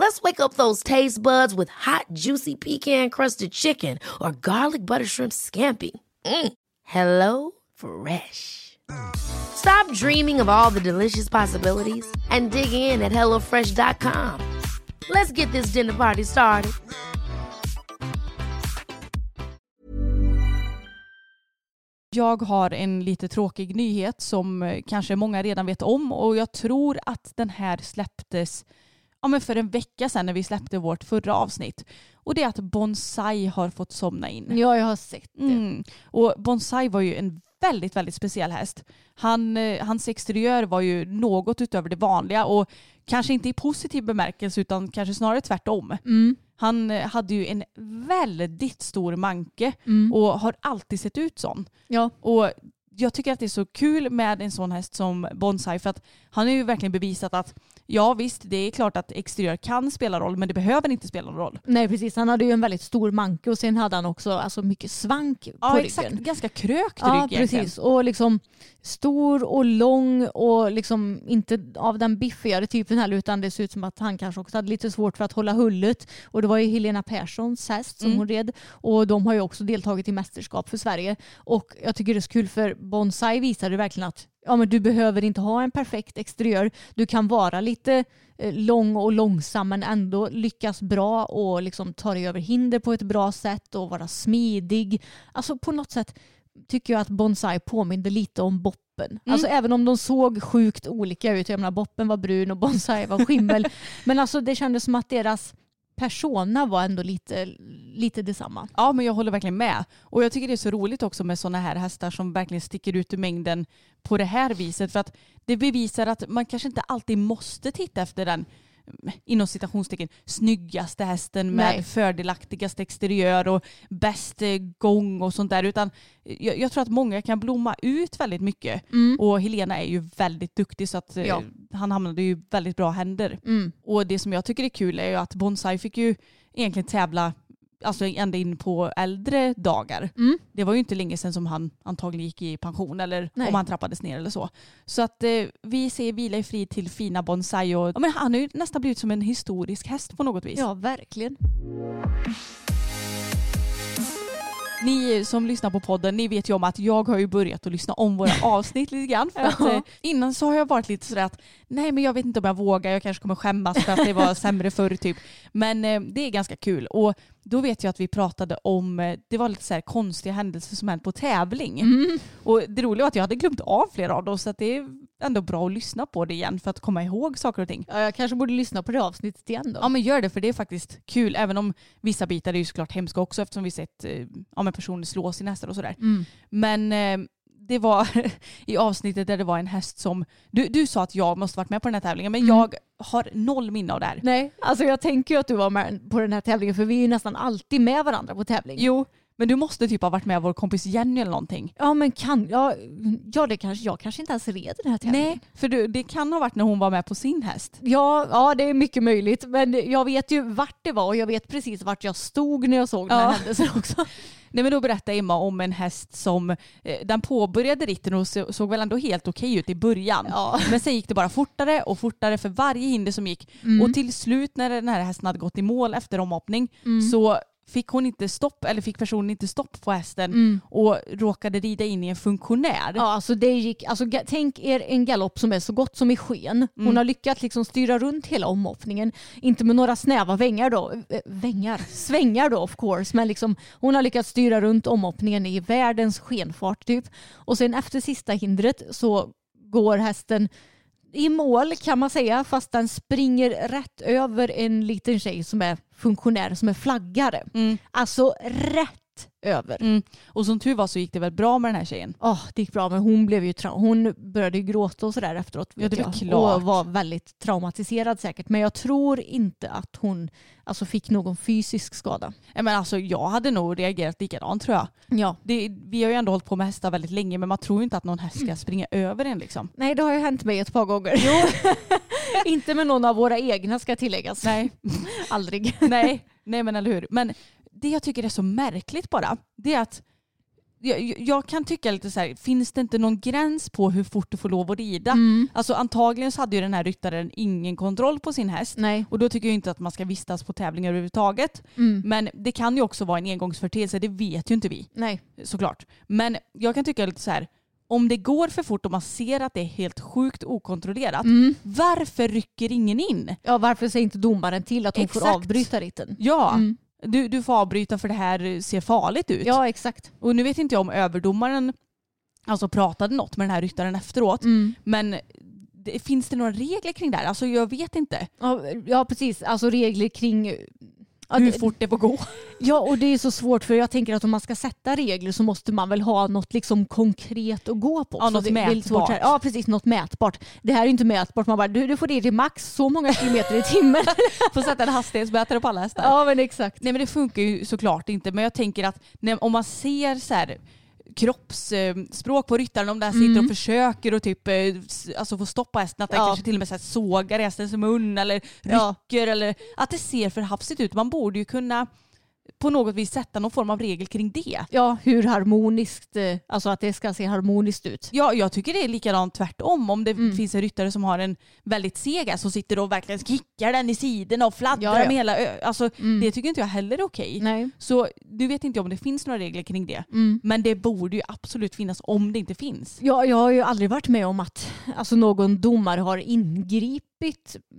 Let's wake up those taste buds with hot, juicy pecan-crusted chicken or garlic butter shrimp scampi. Mm. Hello Fresh. Stop dreaming of all the delicious possibilities and dig in at HelloFresh.com. Let's get this dinner party started. Jag har en lite tråkig nyhet som eh, kanske många redan vet om och jag tror att den här släpptes ja, men för en vecka sedan när vi släppte vårt förra avsnitt. Och det är att Bonsai har fått somna in. Ja, jag har sett det. Mm. Och Bonsai var ju en väldigt, väldigt speciell häst. Han, eh, hans exteriör var ju något utöver det vanliga och kanske inte i positiv bemärkelse utan kanske snarare tvärtom. Mm. Han eh, hade ju en väldigt stor manke Mm. och har alltid sett ut sån. Ja. Och jag tycker att det är så kul med en sån häst som Bonsai för att han har ju verkligen bevisat att ja visst det är klart att exteriör kan spela roll men det behöver inte spela någon roll. Nej precis, han hade ju en väldigt stor manke och sen hade han också alltså, mycket svank på Ja ryggen. exakt, ganska krökt Ja rygg egentligen. precis och liksom stor och lång och liksom inte av den biffigare typen heller utan det ser ut som att han kanske också hade lite svårt för att hålla hullet och det var ju Helena Perssons häst som Mm. hon red och de har ju också deltagit i mästerskap för Sverige och jag tycker det är så kul för Bonsai visade verkligen att ja, men du behöver inte ha en perfekt exteriör. Du kan vara lite eh, lång och långsam men ändå lyckas bra och liksom ta dig över hinder på ett bra sätt och vara smidig. Alltså på något sätt tycker jag att Bonsai påminde lite om Boppen. Alltså även om de såg sjukt olika ut. Jag menar Boppen var brun och Bonsai var skimmel. men alltså det kändes som att deras persona var ändå lite, lite detsamma. Ja men jag håller verkligen med. Och jag tycker det är så roligt också med sådana här hästar som verkligen sticker ut ur mängden på det här viset. För att det bevisar att man kanske inte alltid måste titta efter den inom citationstecken snyggaste hästen med Nej. fördelaktigaste exteriör och bäst eh, gång och sånt där. Utan jag, jag tror att många kan blomma ut väldigt mycket. Och Helena är ju väldigt duktig så att eh, Ja. han hamnade ju väldigt bra händer. Mm. Och det som jag tycker är kul är ju att Bonsai fick ju egentligen tävla alltså ända in på äldre dagar. Mm. Det var ju inte länge sedan som han antagligen gick i pension eller Nej. om han trappades ner eller så. Så att eh, vi säger vila i frid till fina Bonsai och ja, men han har ju nästan blivit som en historisk häst på något vis. Ja, verkligen. Ni som lyssnar på podden, ni vet ju om att jag har ju börjat att lyssna om våra avsnitt lite grann. För att, eh, innan så har jag varit lite sådär att nej men jag vet inte om jag vågar, jag kanske kommer skämmas för att det var sämre förr typ. Men eh, det är ganska kul. Och då vet jag att vi pratade om, eh, det var lite så här konstiga händelser som hänt på tävling. Mm. Och det roliga var att jag hade glömt av flera av dem så att det är ändå bra att lyssna på det igen för att komma ihåg saker och ting. Ja, jag kanske borde lyssna på det avsnittet igen då. Ja men gör det för det är faktiskt kul även om vissa bitar är ju såklart hemska också eftersom vi sett eh, ja, men personer slå sina hästar och sådär. Mm. Men eh, det var i avsnittet där det var en häst som, du, du sa att jag måste varit med på den här tävlingen men Mm. jag har noll minne av det här. Nej, alltså jag tänker ju att du var med på den här tävlingen för vi är ju nästan alltid med varandra på tävling. Jo, men du måste typ ha varit med vår kompis Jenny eller någonting. Ja men kan, ja, ja det kanske, jag kanske inte ens red den här tävlingen. Nej, för du, det kan ha varit när hon var med på sin häst. Ja, ja, det är mycket möjligt. Men jag vet ju vart det var och jag vet precis vart jag stod när jag såg den här Ja. händelsen också. Nej men då berättade Emma om en häst som, eh, den påbörjade ritten och så, såg väl ändå helt okej ut i början. Ja. Men sen gick det bara fortare och fortare för varje hinder som gick. Mm. Och till slut när den här hästen hade gått i mål efter omhoppning så fick hon inte stopp, eller fick personen inte stopp på hästen och råkade rida in i en funktionär. Ja, alltså det gick, alltså, tänk er en galopp som är så gott som i sken. Hon har lyckats liksom styra runt hela omhoppningen. Inte med några snäva vängar då, eh, vängar, svängar då of course, men liksom, hon har lyckats styra runt omhoppningen i världens skenfart typ. Och sen efter sista hindret så går hästen i mål kan man säga fast den springer rätt över en liten tjej som är funktionär som är flaggare. Alltså rätt över. Mm. Och som tur var så gick det väl bra med den här tjejen. Ja, det gick bra men hon blev ju tra- hon började ju gråta och sådär efteråt. Ja, det är jag. klart. Och var väldigt traumatiserad säkert. Men jag tror inte att hon alltså, fick någon fysisk skada. Men alltså, jag hade nog reagerat likadant tror jag. Ja. Det, vi har ju ändå hållit på med hästar väldigt länge men man tror ju inte att någon häst ska springa över en liksom. Nej det har ju hänt mig ett par gånger. inte med någon av våra egna ska tilläggas. Nej. Aldrig. Nej, nej men eller hur. Men det jag tycker är så märkligt bara, det är att jag, jag kan tycka lite så här, finns det inte någon gräns på hur fort du får lov att rida? Mm. Alltså antagligen så hade ju den här ryttaren ingen kontroll på sin häst. Nej. Och då tycker jag inte att man ska vistas på tävlingar överhuvudtaget. Mm. Men det kan ju också vara en engångsförteelse, det vet ju inte vi Nej. såklart. Men jag kan tycka lite så här, om det går för fort och man ser att det är helt sjukt okontrollerat, Mm. varför rycker ingen in? Ja, varför säger inte domaren till att hon får Exakt. avbryta ritten? Ja, Mm. Du, du får avbryta för det här ser farligt ut. Ja, exakt. Och nu vet inte jag om överdomaren alltså, pratade något med den här ryttaren efteråt. Mm. Men det, finns det några regler kring det här? Alltså jag vet inte. Ja, ja, precis. Alltså regler kring... Hur det- fort det får gå. Ja, och det är så svårt för jag tänker att om man ska sätta regler så måste man väl ha något liksom konkret att gå på. Ja, något det, det mätbart. här. Ja, precis. Något mätbart. Det här är inte mätbart. Man bara, du, du får det till max så många kilometer i timmen. Får sätta en hastighetsmätare på alla hästar. ja, men exakt. Nej men det funkar ju såklart inte. Men jag tänker att när, om man ser så här kroppsspråk på ryttaren, om den sitter och försöker och typ, eh, alltså få stoppa hästen, att den Ja. kanske till och med så här sågar hästens mun eller Ja. rycker eller att det ser för hafsigt ut. Man borde ju kunna på något vis sätta någon form av regel kring det. Ja, hur harmoniskt, eh, alltså att det ska se harmoniskt ut. Ja, jag tycker det är likadant tvärtom. Om det Mm. finns en ryttare som har en väldigt seg som sitter och verkligen kickar den i sidorna och fladdrar Ja, ja. med hela alltså, Mm. Det tycker inte jag heller är okej. Nej. Så du vet inte om det finns några regler kring det. Mm. Men det borde ju absolut finnas om det inte finns. Ja, jag har ju aldrig varit med om att alltså, någon domare har ingripit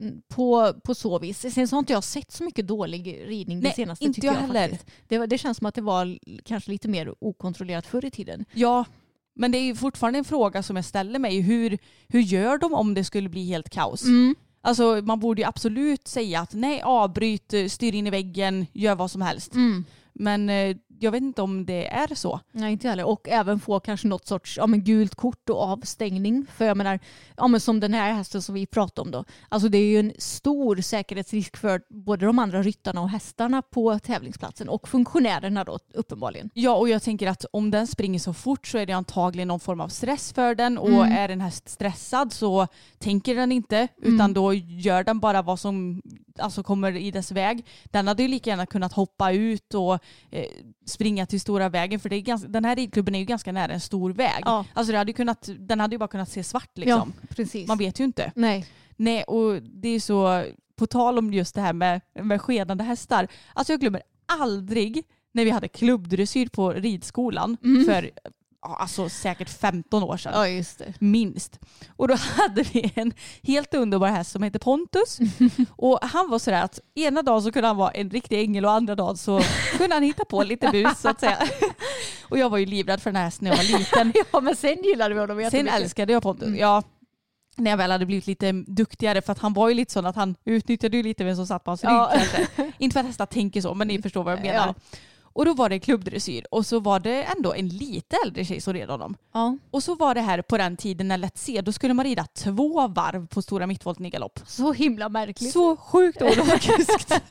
mm, på, på så vis. Sen så har inte jag sett så mycket dålig ridning det Nej, senaste. inte jag heller. faktiskt. Det, det känns som att det var kanske lite mer okontrollerat förr i tiden. Ja, men det är fortfarande en fråga som jag ställer mig. Hur, hur gör de om det skulle bli helt kaos? Mm. Alltså man borde ju absolut säga att nej avbryt, eh, styr in i väggen, gör vad som helst. Mm. Men eh, jag vet inte om det är så. Nej, inte heller. Och även få kanske något sorts ja, men gult kort och avstängning. För jag menar, ja, men som den här hästen som vi pratade om då. Alltså det är ju en stor säkerhetsrisk för både de andra ryttarna och hästarna på tävlingsplatsen och funktionärerna då uppenbarligen. Ja och jag tänker att om den springer så fort så är det antagligen någon form av stress för den och Mm. är en häst stressad så tänker den inte utan Mm. då gör den bara vad som alltså, kommer i dess väg. Den hade ju lika gärna kunnat hoppa ut och eh, springa till stora vägen för det är ganska, den här ridklubben är ju ganska nära en stor väg. Ja. Alltså det hade ju kunnat, den hade ju bara kunnat se svart liksom. Ja, precis. Man vet ju inte. Nej. Nej, och det är så, på tal om just det här med, med skedande hästar. Alltså jag glömmer aldrig när vi hade klubbdressyr på ridskolan Mm. för alltså, säkert 15 år sedan. Ja, just det. Minst. Och då hade vi en helt underbar häst som hette Pontus. Och han var sådär att ena dagen så kunde han vara en riktig ängel och andra dagen så kunde han hitta på lite bus så att säga. Och jag var ju livrädd för den här hästen när jag var liten. Ja, men sen gillade vi honom Sen jättemycket. älskade jag Pontus. Mm. Ja, när jag väl hade blivit lite duktigare för att han var ju lite sån att han utnyttjade ju lite vem som satt på hans rygg. Inte för att hästar tänker så men ni förstår vad jag menar. Ja. Och då var det klubbdressyr och så var det ändå en lite äldre tjej som red honom. Ja. Och så var det här på den tiden när Let's se, då skulle man rida två varv på stora mittvolten i galopp. Så himla märkligt. Så sjukt ologiskt.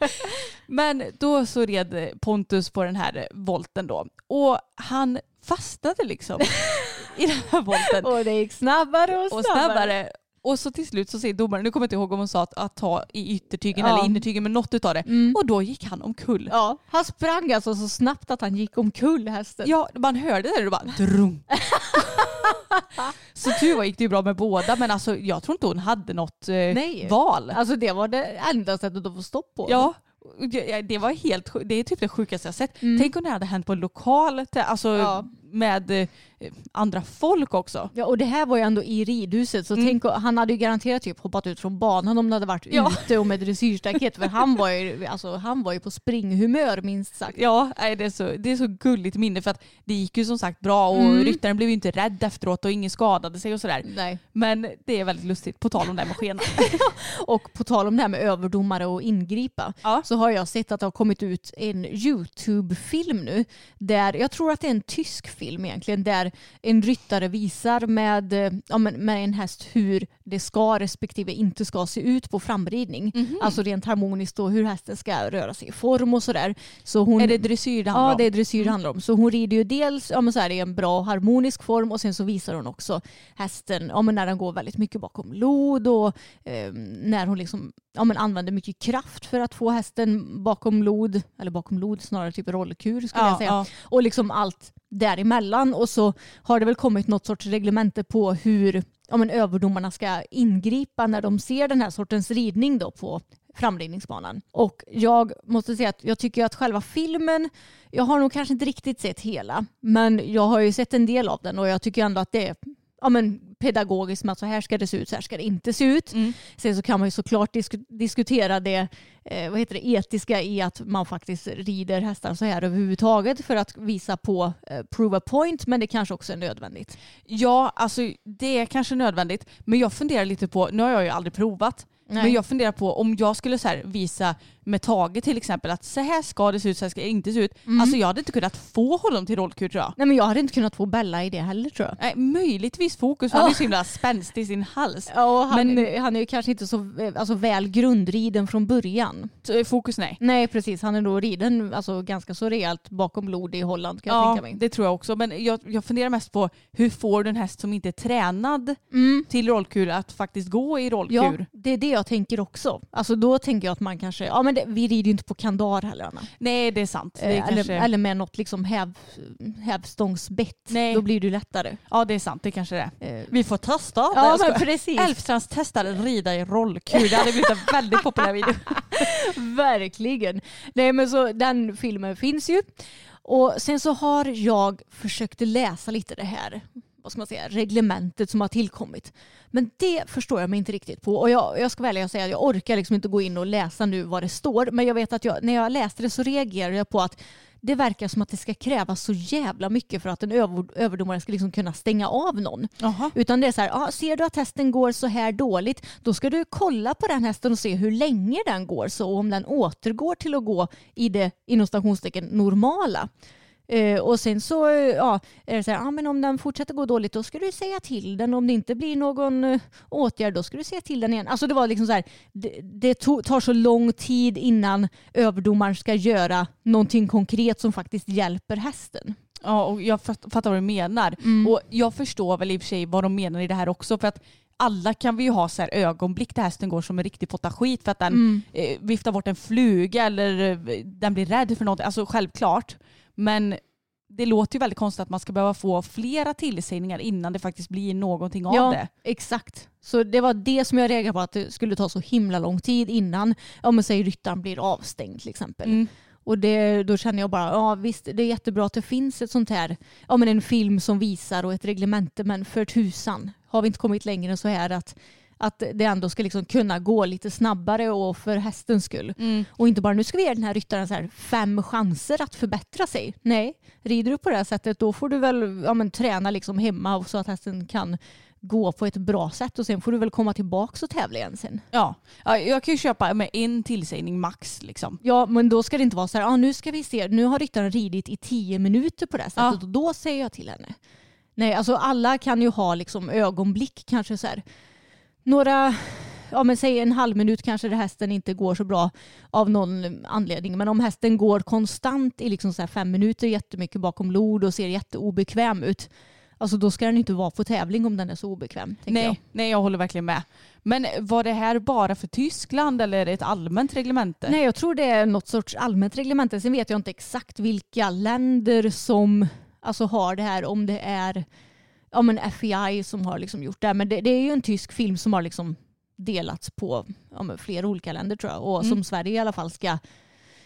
Men då så red Pontus på den här volten då. Och han fastnade liksom i den här volten. Och det gick snabbare och och snabbare. Och så till slut så säger domaren, nu kommer jag inte ihåg om hon sa att, att ta i yttertygen Ja. eller innertygen men något utav det. Mm. Och då gick han omkull. Ja. Ja, han sprang alltså så snabbt att han gick omkull hästen. man hörde det och bara drum. så tur var gick det ju bra med båda men alltså jag tror inte hon hade något eh, Nej. val. Alltså det var det enda sättet att få stopp på. Ja, ja, det var helt. Det är typ det sjukaste jag sett. Mm. Tänk om det hade hänt på en lokal, alltså Ja. Med eh, andra folk också. Ja, och det här var ju ändå i ridhuset så Mm. tänk, han hade ju garanterat typ hoppat ut från banan om det hade varit Ja. ute och med dressyrstaket för han var, ju, alltså, han var ju på springhumör minst sagt. Ja, det, är så, det är så gulligt minne för att det gick ju som sagt bra och Mm. ryttaren blev ju inte rädd efteråt och ingen skadade sig och sådär. Nej. Men det är väldigt lustigt, på tal om det här med skenan. Och på tal om det här med överdomare och ingripa Ja. så har jag sett att det har kommit ut en YouTube-film nu där jag tror att det är en tysk film egentligen där en ryttare visar med, eh, ja, men med en häst hur det ska respektive inte ska se ut på framridning. Mhm. Alltså rent harmoniskt och hur hästen ska röra sig i form och sådär. Så hon, Är det dressyr det handlar Ja, om? det är dressyr det handlar om. Så hon rider ju dels ja, men så här, i en bra harmonisk form och sen så visar hon också hästen ja, men när den går väldigt mycket bakom lod och eh, när hon liksom, ja, men använder mycket kraft för att få hästen bakom lod, eller bakom lod snarare typ rollkur skulle jag Ja, säga. ja. Och liksom allt däremellan och så har det väl kommit något sorts reglemente på hur ja, men överdomarna ska ingripa när de ser den här sortens ridning då på framridningsbanan. Och jag måste säga att jag tycker att själva filmen, jag har nog kanske inte riktigt sett hela, men jag har ju sett en del av den och jag tycker ändå att det är ja, men pedagogiskt med att så här ska det se ut, så här ska det inte se ut. Mm. Sen så kan man ju såklart disk- diskutera det, eh, vad heter det etiska i att man faktiskt rider hästar så här överhuvudtaget för att visa på eh, prove a point, men det kanske också är nödvändigt. Ja, alltså det är kanske nödvändigt. Men jag funderar lite på, nu har jag ju aldrig provat, Nej. men jag funderar på om jag skulle så visa med Tage till exempel att så här ska det se ut, så här ska det inte se ut. Mm. Alltså jag hade inte kunnat få honom till rollkur tror jag. Nej men jag hade inte kunnat få Bella i det heller tror jag. Nej, möjligtvis fokus, för han är så himla spänstig i sin hals. Ja, han, Men- han är ju kanske inte så alltså, väl grundriden från början. Eh, Fokus nej. Nej precis, han är nog riden alltså, ganska så rejält bakom lod i Holland kan jag Ja, tänka mig. det tror jag också. Men jag, jag funderar mest på hur får du en häst som inte är tränad Mm. till rollkur att faktiskt gå i rollkur? Ja, det är det jag tänker också. Alltså då tänker jag att man kanske, ja men det, vi rider ju inte på kandar heller Anna. Nej, det är sant. Det är Eh, kanske... eller, eller med något liksom häv, hävstångsbett. Nej. Då blir det lättare. Ja, det är sant. Det kanske det är. Eh, Vi får testa. Ja men precis. Testade rida i rollkur. Det hade blivit en väldigt populär video. Verkligen. Nej men så den filmen finns ju. Och sen så har jag försökt läsa lite det här vad ska man säga, reglementet som har tillkommit. Men det förstår jag mig inte riktigt på. Och jag, jag ska välja att säga att jag orkar liksom inte gå in och läsa nu vad det står. Men jag vet att jag, när jag läste det så reagerade jag på att det verkar som att det ska krävas så jävla mycket för att en över, överdomare ska liksom kunna stänga av någon. Jaha. Utan det är så här, ah, ser du att hästen går så här dåligt, då ska du kolla på den hästen och se hur länge den går. Så om den återgår till att gå i det inom stationstecken normala. Eh, och sen så eh, ja, är det så här, ah, men om den fortsätter gå dåligt då ska du säga till den. Om det inte blir någon eh, åtgärd då ska du säga till den igen. Alltså det var liksom så här, det, det to- tar så lång tid innan överdomaren ska göra någonting konkret som faktiskt hjälper hästen. Ja, och jag fatt- fattar vad du menar. Mm. Och jag förstår väl i och för sig vad de menar i det här också. För att alla kan vi ju ha så här ögonblick där hästen går som en riktig potta skit för att den Mm. eh, viftar bort en fluga eller eh, den blir rädd för något. Alltså självklart. Men det låter ju väldigt konstigt att man ska behöva få flera tillsägningar innan det faktiskt blir någonting av ja, det. exakt. Så det var det som jag reagerade på, att det skulle ta så himla lång tid innan, om man säger ryttaren blir avstängd till exempel. Mm. Och det, då känner jag bara, ja visst det är jättebra att det finns ett sånt här, ja men en film som visar och ett reglemente, men för tusan har vi inte kommit längre än så här att, att det ändå ska liksom kunna gå lite snabbare och för hästens skull. Mm. Och inte bara nu ska vi ge den här ryttaren så här fem chanser att förbättra sig. Nej, rider du på det här sättet då får du väl ja, men, träna liksom hemma så att hästen kan gå på ett bra sätt och sen får du väl komma tillbaka och tävla igen sen. Ja. ja, jag kan ju köpa med en tillsägning max. Liksom. Ja, men då ska det inte vara så här, ah, nu ska vi se, nu har ryttaren ridit i tio minuter på det här sättet Ja. och då säger jag till henne. Nej, alltså alla kan ju ha liksom ögonblick kanske så här, några, ja men säg en halv minut kanske där hästen inte går så bra av någon anledning. Men om hästen går konstant i liksom så fem minuter jättemycket bakom lod och ser jätteobekväm ut, alltså då ska den inte vara på tävling om den är så obekväm. tänker jag. Nej, nej, jag håller verkligen med. Men var det här bara för Tyskland eller är det ett allmänt reglemente? Nej, jag tror det är något sorts allmänt reglemente. Sen vet jag inte exakt vilka länder som alltså, har det här. Om det är ja, men FEI som har liksom gjort det. Men det, det är ju en tysk film som har liksom delats på ja, flera olika länder tror jag. Och Mm. som Sverige i alla fall ska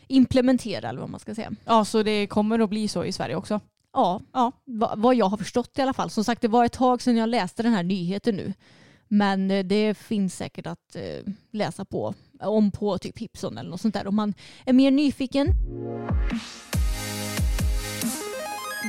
implementera eller vad man ska säga. Ja, så det kommer att bli så i Sverige också? Ja, Ja. va- vad jag har förstått i alla fall. Som sagt, det var ett tag sedan jag läste den här nyheten nu. Men eh, det finns säkert att eh, läsa på om på typ Hipson eller något sånt där om man är mer nyfiken.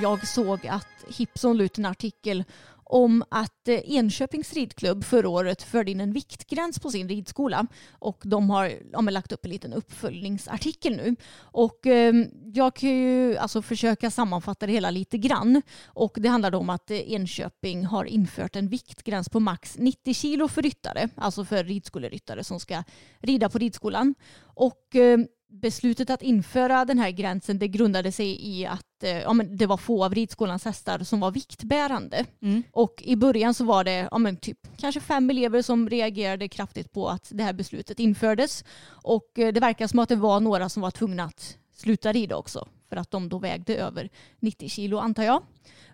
Jag såg att Hipson la ut en artikel om att eh, Enköpings ridklubb förra året förde in en viktgräns på sin ridskola och de har ja, lagt upp en liten uppföljningsartikel nu. Och eh, jag kan ju alltså försöka sammanfatta det hela lite grann. Och det handlar om att eh, Enköping har infört en viktgräns på max 90 kilo för ryttare, alltså för ridskoleryttare som ska rida på ridskolan. Och eh, beslutet att införa den här gränsen det grundade sig i att eh, ja, men det var få av ridskolans hästar som var viktbärande. Mm. Och i början så var det ja, men typ, kanske fem elever som reagerade kraftigt på att det här beslutet infördes. Och eh, det verkar som att det var några som var tvungna att sluta rida också för att de då vägde över 90 kilo antar jag.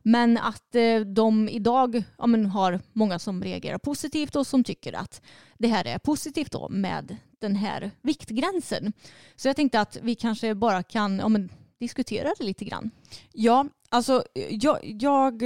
Men att eh, de idag ja, men har många som reagerar positivt och som tycker att det här är positivt då med den här viktgränsen. Så jag tänkte att vi kanske bara kan ja, men, diskutera det lite grann. Ja, alltså jag, jag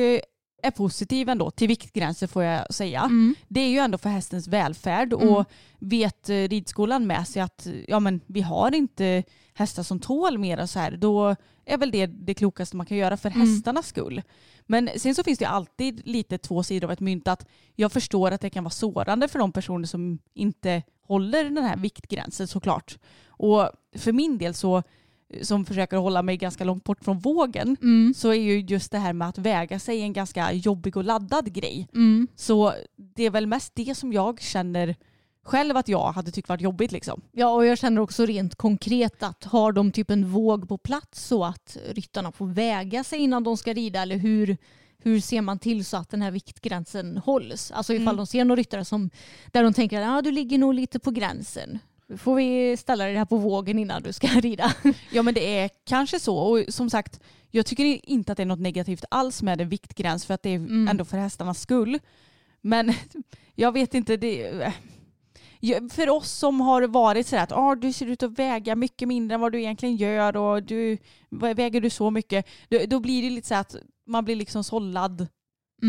är positiv ändå till viktgränser får jag säga. Det är ju ändå för hästens välfärd och vet eh, ridskolan med sig att ja, men vi har inte hästar som tål mer och så här, då är väl det det klokaste man kan göra för hästarnas skull. Men sen så finns det alltid lite två sidor av ett mynt att jag förstår att det kan vara sårande för de personer som inte håller den här viktgränsen såklart. Och för min del så som försöker hålla mig ganska långt bort från vågen så är ju just det här med att väga sig en ganska jobbig och laddad grej. Så det är väl mest det som jag känner själv att jag hade tyckt varit jobbigt liksom. Ja, och jag känner också rent konkret att har de typ en våg på plats så att ryttarna får väga sig innan de ska rida eller hur, hur ser man till så att den här viktgränsen hålls? Alltså ifall de ser någon ryttare som, där de tänker att ah, du ligger nog lite på gränsen. Får vi ställa dig här på vågen innan du ska rida? Ja men det är kanske så och som sagt jag tycker inte att det är något negativt alls med en viktgräns för att det är ändå för hästarnas skull. Men jag vet inte, det, Ja, för oss som har varit så här att ah, du ser ut att väga mycket mindre än vad du egentligen gör och du väger du så mycket, då, då blir det lite så att man blir liksom sållad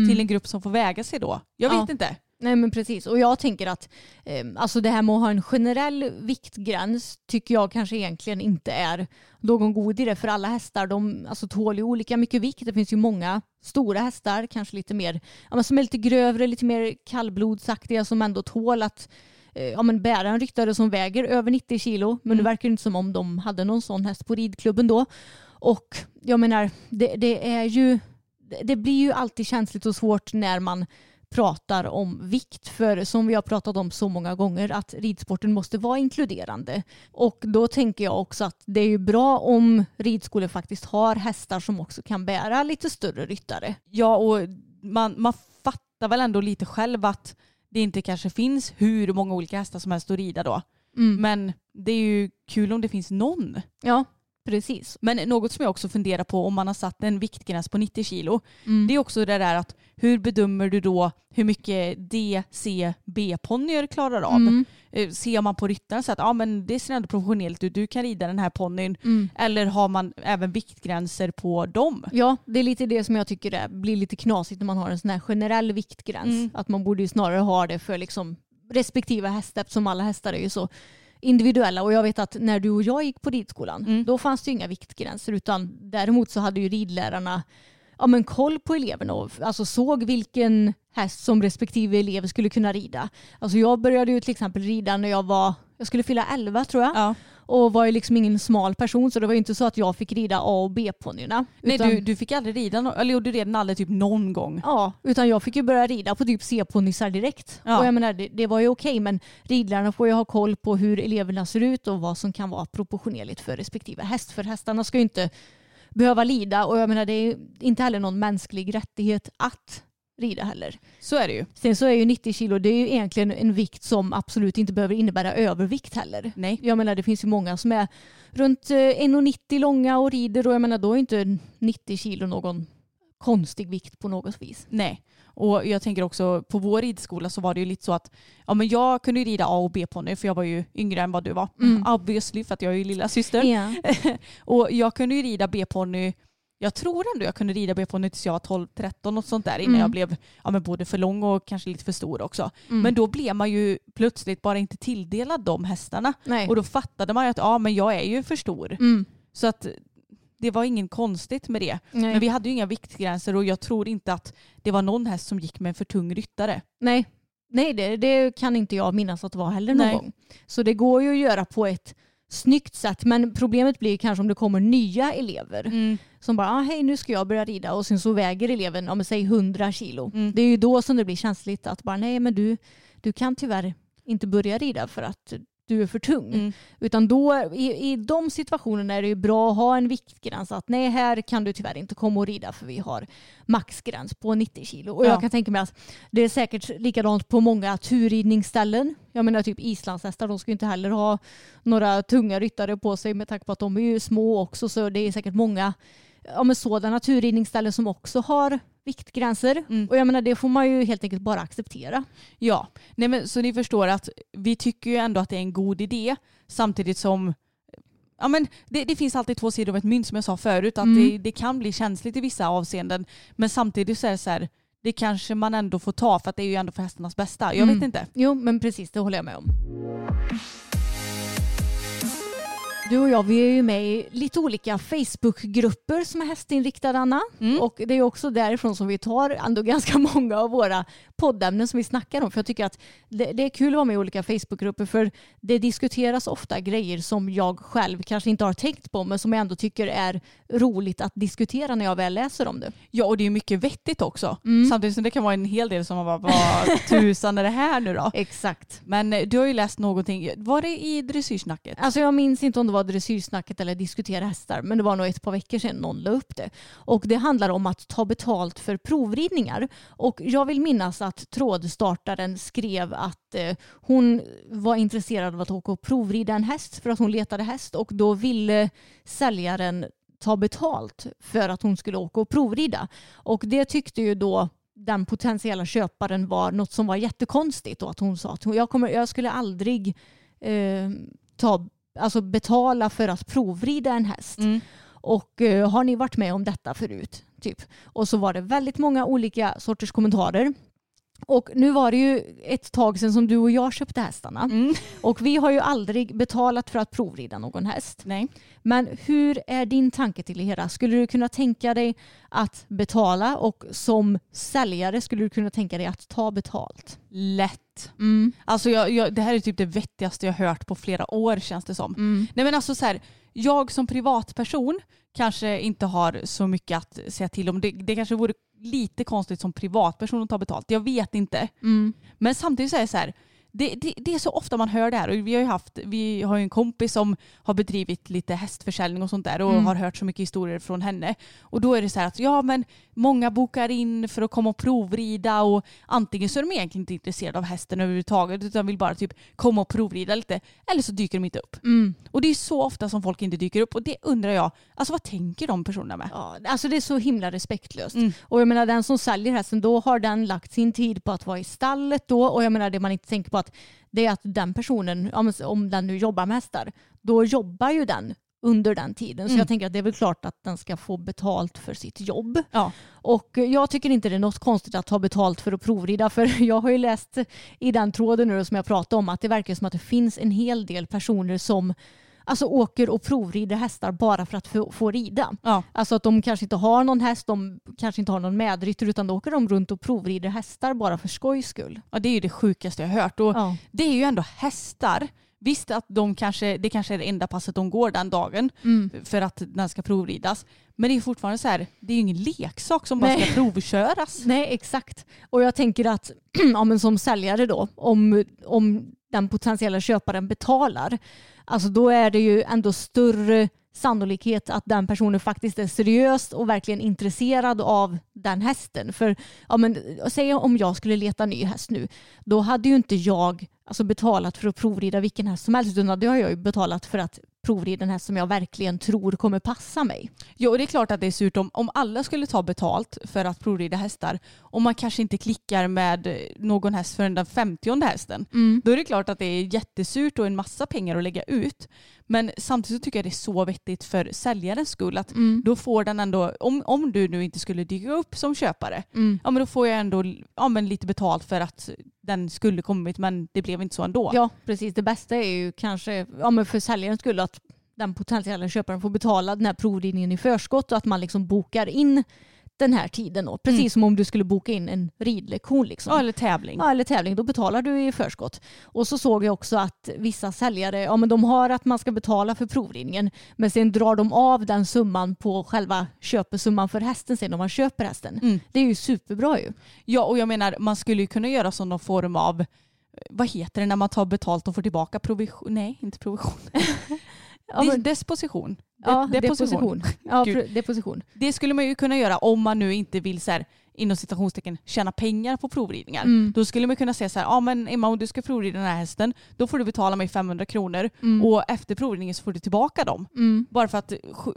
till en grupp som får väga sig då. Jag Ja. vet inte. Nej men precis och jag tänker att eh, alltså det här med att ha en generell viktgräns tycker jag kanske egentligen inte är någon god idé för alla hästar de alltså, tål ju olika mycket vikt. Det finns ju många stora hästar, kanske lite mer, ja, men som är lite grövre, lite mer kallblodsaktiga som ändå tål att eh, ja, men bära en ryttare som väger över 90 kilo. Men det verkar inte som om de hade någon sån häst på ridklubben då. Och jag menar, det, det är ju, det blir ju alltid känsligt och svårt när man pratar om vikt. För som vi har pratat om så många gånger att ridsporten måste vara inkluderande. Och då tänker jag också att det är ju bra om ridskolor faktiskt har hästar som också kan bära lite större ryttare. Ja och man, man fattar väl ändå lite själv att det inte kanske finns hur många olika hästar som helst att rida då. Men det är ju kul om det finns någon. Ja, precis. Men något som jag också funderar på om man har satt en viktgräns på 90 kilo. Mm. Det är också det där att hur bedömer du då hur mycket DCB-ponnyer klarar av? Mm. Eh, Ser man på ryttaren så att ja, men det ser ändå professionellt ut, du kan rida den här ponnyn. Mm. Eller har man även viktgränser på dem? Ja, det är lite det som jag tycker är, blir lite knasigt när man har en sån här generell viktgräns. Mm. Att man borde ju snarare ha det för liksom respektive häst eftersom alla hästar är ju så individuella. Och jag vet att när du och jag gick på ridskolan Mm. då fanns det inga viktgränser utan däremot så hade ju ridlärarna ja, men koll på eleverna och alltså såg vilken häst som respektive elev skulle kunna rida. Alltså jag började ju till exempel rida när jag var, jag skulle fylla 11 tror jag. Ja. Och var ju liksom ingen smal person så det var ju inte så att jag fick rida A och B-ponnyerna. Nej, Utan- du, du fick aldrig rida, no- eller du redan aldrig typ någon gång? Ja, utan jag fick ju börja rida på typ C-ponnysar direkt. Ja. Och jag menar, det, det var ju okej men ridlärarna får ju ha koll på hur eleverna ser ut och vad som kan vara proportionerligt för respektive häst. För hästarna ska ju inte behöva lida och jag menar det är inte heller någon mänsklig rättighet att rida heller. Så är det ju. Sen så är ju 90 kilo det är ju egentligen en vikt som absolut inte behöver innebära övervikt heller. Nej. Jag menar det finns ju många som är runt eh, 1,90 långa och rider och jag menar då är inte 90 kilo någon konstig vikt på något vis. Nej. Och jag tänker också på vår ridskola så var det ju lite så att ja, men jag kunde rida A och B-ponny för jag var ju yngre än vad du var. Mm. Obviously för att jag är ju lilla syster. Ja. och jag kunde ju rida B-ponny jag tror ändå jag kunde rida B-ponny tills jag var 12-13 och sånt där innan Mm. jag blev ja, men både för lång och kanske lite för stor också. Mm. Men då blev man ju plötsligt bara inte tilldelad de hästarna. Nej. Och då fattade man ju att ja, men jag är ju för stor. Mm. Så att det var inget konstigt med det. Nej. Men vi hade ju inga viktgränser och jag tror inte att det var någon häst som gick med en för tung ryttare. Nej, Nej det, det kan inte jag minnas att det var heller någon Nej. gång. Så det går ju att göra på ett snyggt sätt men problemet blir kanske om det kommer nya elever som bara ah, hej nu ska jag börja rida och sen så väger eleven om säg 100 kilo. Mm. Det är ju då som det blir känsligt att bara nej men du, du kan tyvärr inte börja rida för att du är för tung. Mm. Utan då i, i de situationerna är det ju bra att ha en viktgräns att nej här kan du tyvärr inte komma och rida för vi har maxgräns på 90 kilo. Och Ja. jag kan tänka mig att det är säkert likadant på många turridningsställen. Jag menar typ islandshästar de ska ju inte heller ha några tunga ryttare på sig med tanke på att de är ju små också så det är säkert många ja, men sådana turridningsställen som också har viktgränser. Mm. Och jag menar det får man ju helt enkelt bara acceptera. Ja, Nej, men, så ni förstår att vi tycker ju ändå att det är en god idé samtidigt som Ja, men det, det finns alltid två sidor av ett mynt som jag sa förut. Att Mm. det, det kan bli känsligt i vissa avseenden. Men samtidigt så är det så här, det kanske man ändå får ta för att det är ju ändå för hästarnas bästa. Jag Mm. vet inte. Jo men precis det håller jag med om. Du och jag vi är ju med i lite olika Facebookgrupper som är hästinriktade Anna. Mm. Och det är också därifrån som vi tar ändå ganska många av våra poddämnen som vi snackar om. För jag tycker att det, det är kul att vara med i olika Facebookgrupper för det diskuteras ofta grejer som jag själv kanske inte har tänkt på men som jag ändå tycker är roligt att diskutera när jag väl läser om det. Ja, och det är mycket vettigt också. Mm. Samtidigt som det kan vara en hel del som man bara, vad tusan är det här nu då? Exakt. Men eh, du har ju läst någonting, var det i dressyrsnacket? Alltså jag minns inte om det var dressyrsnacket eller diskutera hästar men det var nog ett par veckor sedan någon la upp det. Och det handlar om att ta betalt för provridningar. Och jag vill minnas att trådstartaren skrev att eh, hon var intresserad av att åka och provrida en häst för att hon letade häst och då ville säljaren ta betalt för att hon skulle åka och provrida. Och det tyckte ju då den potentiella köparen var något som var jättekonstigt och att hon sa att jag, kommer, jag skulle aldrig eh, ta, alltså betala för att provrida en häst. Mm. Och eh, har ni varit med om detta förut? Typ. Och så var det väldigt många olika sorters kommentarer. Och nu var det ju ett tag sedan som du och jag köpte hästarna. Mm. Och vi har ju aldrig betalat för att provrida någon häst. Nej. Men hur är din tanke till det hela? Skulle du kunna tänka dig att betala och som säljare skulle du kunna tänka dig att ta betalt? Lätt. Mm. Alltså jag, jag, det här är typ det vettigaste jag hört på flera år känns det som. Mm. Nej men alltså så här, jag som privatperson kanske inte har så mycket att säga till om. Det, det kanske vore lite konstigt som privatperson att ta betalt. Jag vet inte. Mm. Men samtidigt så är det så här, det, det, det är så ofta man hör det här. Och vi har ju haft, vi har en kompis som har bedrivit lite hästförsäljning och sånt där och Mm. har hört så mycket historier från henne. Och då är det så här att ja men många bokar in för att komma och provrida och antingen så är de egentligen inte intresserade av hästen överhuvudtaget utan vill bara typ komma och provrida lite eller så dyker de inte upp. Mm. Och det är så ofta som folk inte dyker upp och det undrar jag, alltså vad tänker de personerna med? Ja, alltså det är så himla respektlöst. Mm. Och jag menar den som säljer hästen då har den lagt sin tid på att vara i stallet då och jag menar det man inte tänker på att det är att den personen, om den nu jobbar med hästar, då jobbar ju den under den tiden. Så Mm. jag tänker att det är väl klart att den ska få betalt för sitt jobb. Ja. Och jag tycker inte det är något konstigt att ta betalt för att provrida för jag har ju läst i den tråden nu som jag pratade om att det verkar som att det finns en hel del personer som alltså åker och provrider hästar bara för att få, få rida. Ja. Alltså att de kanske inte har någon häst, de kanske inte har någon medryttare utan då åker de runt och provrider hästar bara för skojs skull. ja, det är ju det sjukaste jag har hört. Och Ja. det är ju ändå hästar. Visst att de kanske, det kanske är det enda passet de går den dagen Mm. för att den ska provridas. Men det är fortfarande så här, det är ju ingen leksak som bara Nej. ska provköras. Nej exakt. Och jag tänker att ja, men som säljare då, om, om den potentiella köparen betalar, alltså då är det ju ändå större sannolikhet att den personen faktiskt är seriös och verkligen intresserad av den hästen. För ja, men, säg om jag skulle leta ny häst nu, då hade ju inte jag alltså, betalat för att provrida vilken häst som helst utan då hade jag ju betalat för att provrida en häst som jag verkligen tror kommer passa mig. Ja, och det är klart att det är surt om, om alla skulle ta betalt för att provrida hästar och man kanske inte klickar med någon häst förrän den femtionde hästen. Då är det klart att det är jättesurt och en massa pengar att lägga ut. Men samtidigt så tycker jag det är så vettigt för säljarens skull att då får den ändå, om, om du nu inte skulle dyka upp som köpare, ja men då får jag ändå ja, men lite betalt för att den skulle kommit men det blev inte så ändå. Ja, precis. Det bästa är ju kanske ja, men för säljarens skull att den potentiella köparen får betala den här provridningen i förskott och att man liksom bokar in den här tiden då. Precis som om du skulle boka in en ridlektion. Liksom. Ja, eller tävling. Ja, eller tävling. Då betalar du i förskott. Och så såg jag också att vissa säljare, ja men de har att man ska betala för provridningen men sen drar de av den summan på själva köpesumman för hästen sen om man köper hästen. Mm. Det är ju superbra ju. Ja, och jag menar man skulle ju kunna göra som någon form av vad heter det när man tar betalt och får tillbaka provision? Nej, inte provision. Ja, men- Disposition. Ja, De- deposition. Ja, deposition. Det skulle man ju kunna göra om man nu inte vill så här, inom citationstecken tjäna pengar på provridningar. Mm. Då skulle man kunna säga så här, ja men Emma om du ska provrida den här hästen då får du betala mig 500 kronor Mm. och efter provridningen så får du tillbaka dem. Mm. Bara för att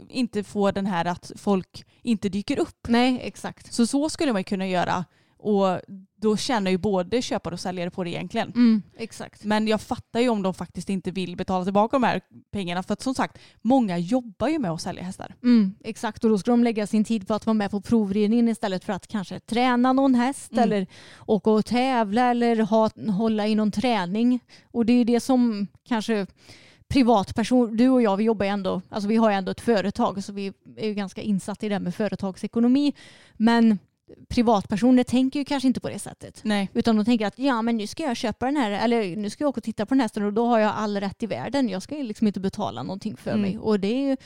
inte få den här att folk inte dyker upp. Nej, exakt. Så så skulle man kunna göra och då tjänar ju både köpare och säljare på det egentligen. Mm, exakt. Men jag fattar ju om de faktiskt inte vill betala tillbaka de här pengarna för att som sagt, många jobbar ju med att sälja hästar. Mm, exakt, och då ska de lägga sin tid på att vara med på provridningen istället för att kanske träna någon häst Mm. eller åka och tävla eller ha, hålla i någon träning. Och det är ju det som kanske privatperson, du och jag vi jobbar ju ändå, alltså vi har ju ändå ett företag så vi är ju ganska insatta i det här med företagsekonomi. Men privatpersoner tänker ju kanske inte på det sättet. Nej. Utan de tänker att ja men nu ska jag köpa den här eller nu ska jag åka och titta på den här hästen och då har jag all rätt i världen. Jag ska ju liksom inte betala någonting för Mm. mig. Och det är ju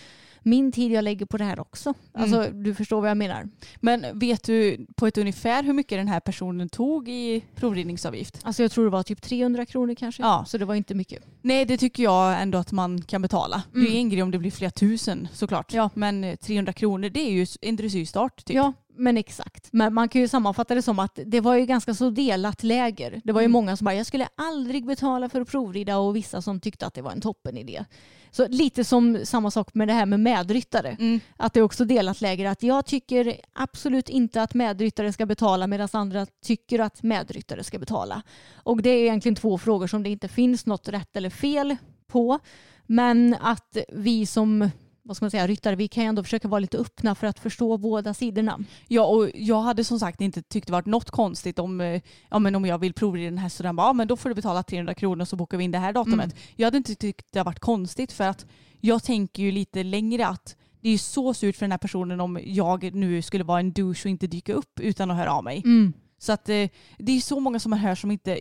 min tid jag lägger på det här också. Alltså du förstår vad jag menar. Men vet du på ett ungefär hur mycket den här personen tog i provridningsavgift? Alltså jag tror det var typ 300 kronor kanske. Ja. Så det var inte mycket. Nej det tycker jag ändå att man kan betala. Det är Mm. en grej om det blir flera tusen såklart. Ja. Men eh, 300 kronor det är ju en dressyrstart typ. Ja, men exakt. Men man kan ju sammanfatta det som att det var ju ganska så delat läger. Det var ju Mm. många som bara, jag skulle aldrig betala för att provrida och vissa som tyckte att det var en toppen idé. Så lite som samma sak med det här med medryttare. Mm. Att det är också delat läger att jag tycker absolut inte att medryttare ska betala medan andra tycker att medryttare ska betala. Och det är egentligen två frågor som det inte finns något rätt eller fel på. Men att vi som vad ska man säga, ryttare, vi kan ju ändå försöka vara lite öppna för att förstå båda sidorna. Ja och jag hade som sagt inte tyckt det varit något konstigt om, eh, ja, men om jag vill provrida den här så den bara, ja, men då får du betala 300 kronor så bokar vi in det här datumet. Mm. Jag hade inte tyckt det varit konstigt för att jag tänker ju lite längre att det är ju så surt för den här personen om jag nu skulle vara en douche och inte dyka upp utan att höra av mig. Så att eh, det är så många som man hör som inte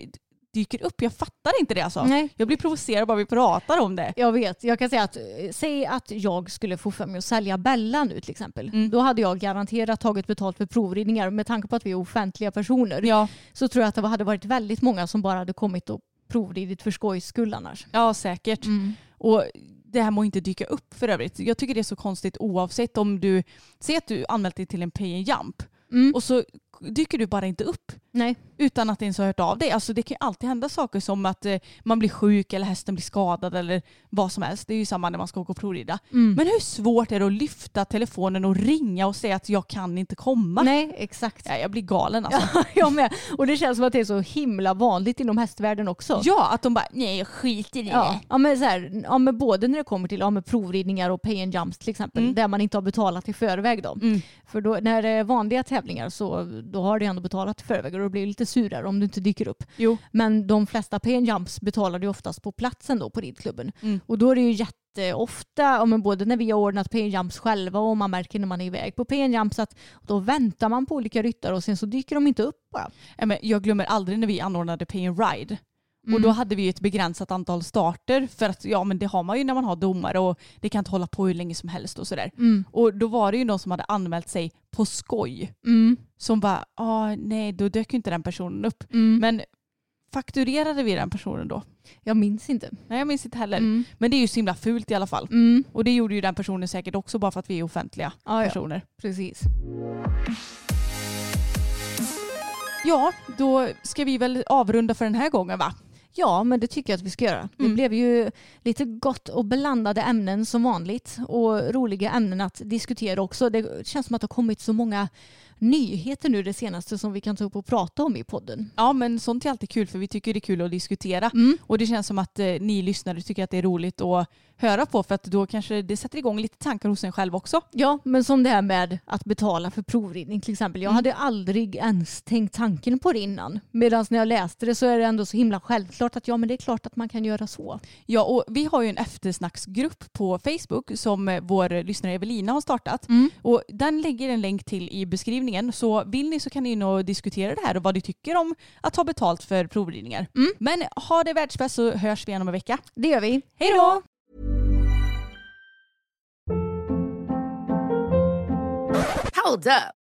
dyker upp. Jag fattar inte det alltså. Nej. Jag blir provocerad bara vi pratar om det. Jag vet. Jag kan säga att eh, säg att jag skulle få för mig att sälja Bella nu till exempel. Mm. Då hade jag garanterat tagit betalt för provridningar. Med tanke på att vi är offentliga personer Ja, så tror jag att det hade varit väldigt många som bara hade kommit och provridit för skojs skull annars. ja säkert. Mm. Och det här må inte dyka upp för övrigt. Jag tycker det är så konstigt oavsett om du, säg att du anmält dig till en pay and jump Mm. och så dyker du bara inte upp Nej. utan att ens ha hört av dig. Alltså det kan ju alltid hända saker som att eh, man blir sjuk eller hästen blir skadad eller vad som helst. Det är ju samma när man ska åka och provrida. Mm. Men hur svårt är det att lyfta telefonen och ringa och säga att jag kan inte komma? Nej, exakt. Ja, jag blir galen alltså. Ja, jag med. Och det känns som att det är så himla vanligt inom hästvärlden också. Ja, att de bara nej jag skiter i det. Ja, ja, men så här, ja, men både när det kommer till ja, med provridningar och pay and jumps till exempel, Mm. där man inte har betalat i förväg. Då. Mm. För då, när det är vanliga tävlingar så då har du ändå betalat i förväg och då blir det lite surare om du inte dyker upp. Jo. Men de flesta pay and jumps betalar du oftast på platsen då på ridklubben. Mm. Och då är det ju jätteofta, men både när vi har ordnat pay and jumps själva och man märker när man är iväg på pay and jumps att då väntar man på olika ryttare och sen så dyker de inte upp bara. Jag glömmer aldrig när vi anordnade and Ride. Mm. Och då hade vi ett begränsat antal starter för att ja men det har man ju när man har domare och det kan inte hålla på hur länge som helst och sådär. Mm. Och då var det ju någon som hade anmält sig på skoj. Mm. Som bara, ah, nej då dök ju inte den personen upp. Mm. Men fakturerade vi den personen då? Jag minns inte. Nej jag minns inte heller. Mm. Men det är ju så himla fult i alla fall. Mm. Och det gjorde ju den personen säkert också bara för att vi är offentliga Ja, ja. personer. Precis. Ja, då ska vi väl avrunda för den här gången va? Ja, men det tycker jag att vi ska göra. Det Mm. blev ju lite gott och blandade ämnen som vanligt och roliga ämnen att diskutera också. Det känns som att det har kommit så många nyheter nu det senaste som vi kan ta upp och prata om i podden. Ja men sånt är alltid kul för vi tycker det är kul att diskutera. Mm. Och det känns som att eh, ni lyssnare tycker att det är roligt att höra på för att då kanske det sätter igång lite tankar hos en själv också. Ja, men som det här med att betala för provridning till exempel. Jag hade aldrig ens tänkt tanken på det innan. Medan när jag läste det så är det ändå så himla självklart att ja, men det är klart att man kan göra så. Ja och vi har ju en eftersnacksgrupp på Facebook som eh, vår lyssnare Evelina har startat. Mm. Och den lägger en länk till i beskrivningen. Så vill ni så kan ni in och diskutera det här och vad ni tycker om att ta betalt för provridningar. Men ha det världsbäst så hörs vi igen om en vecka. Det gör vi. Hej då! Hold up.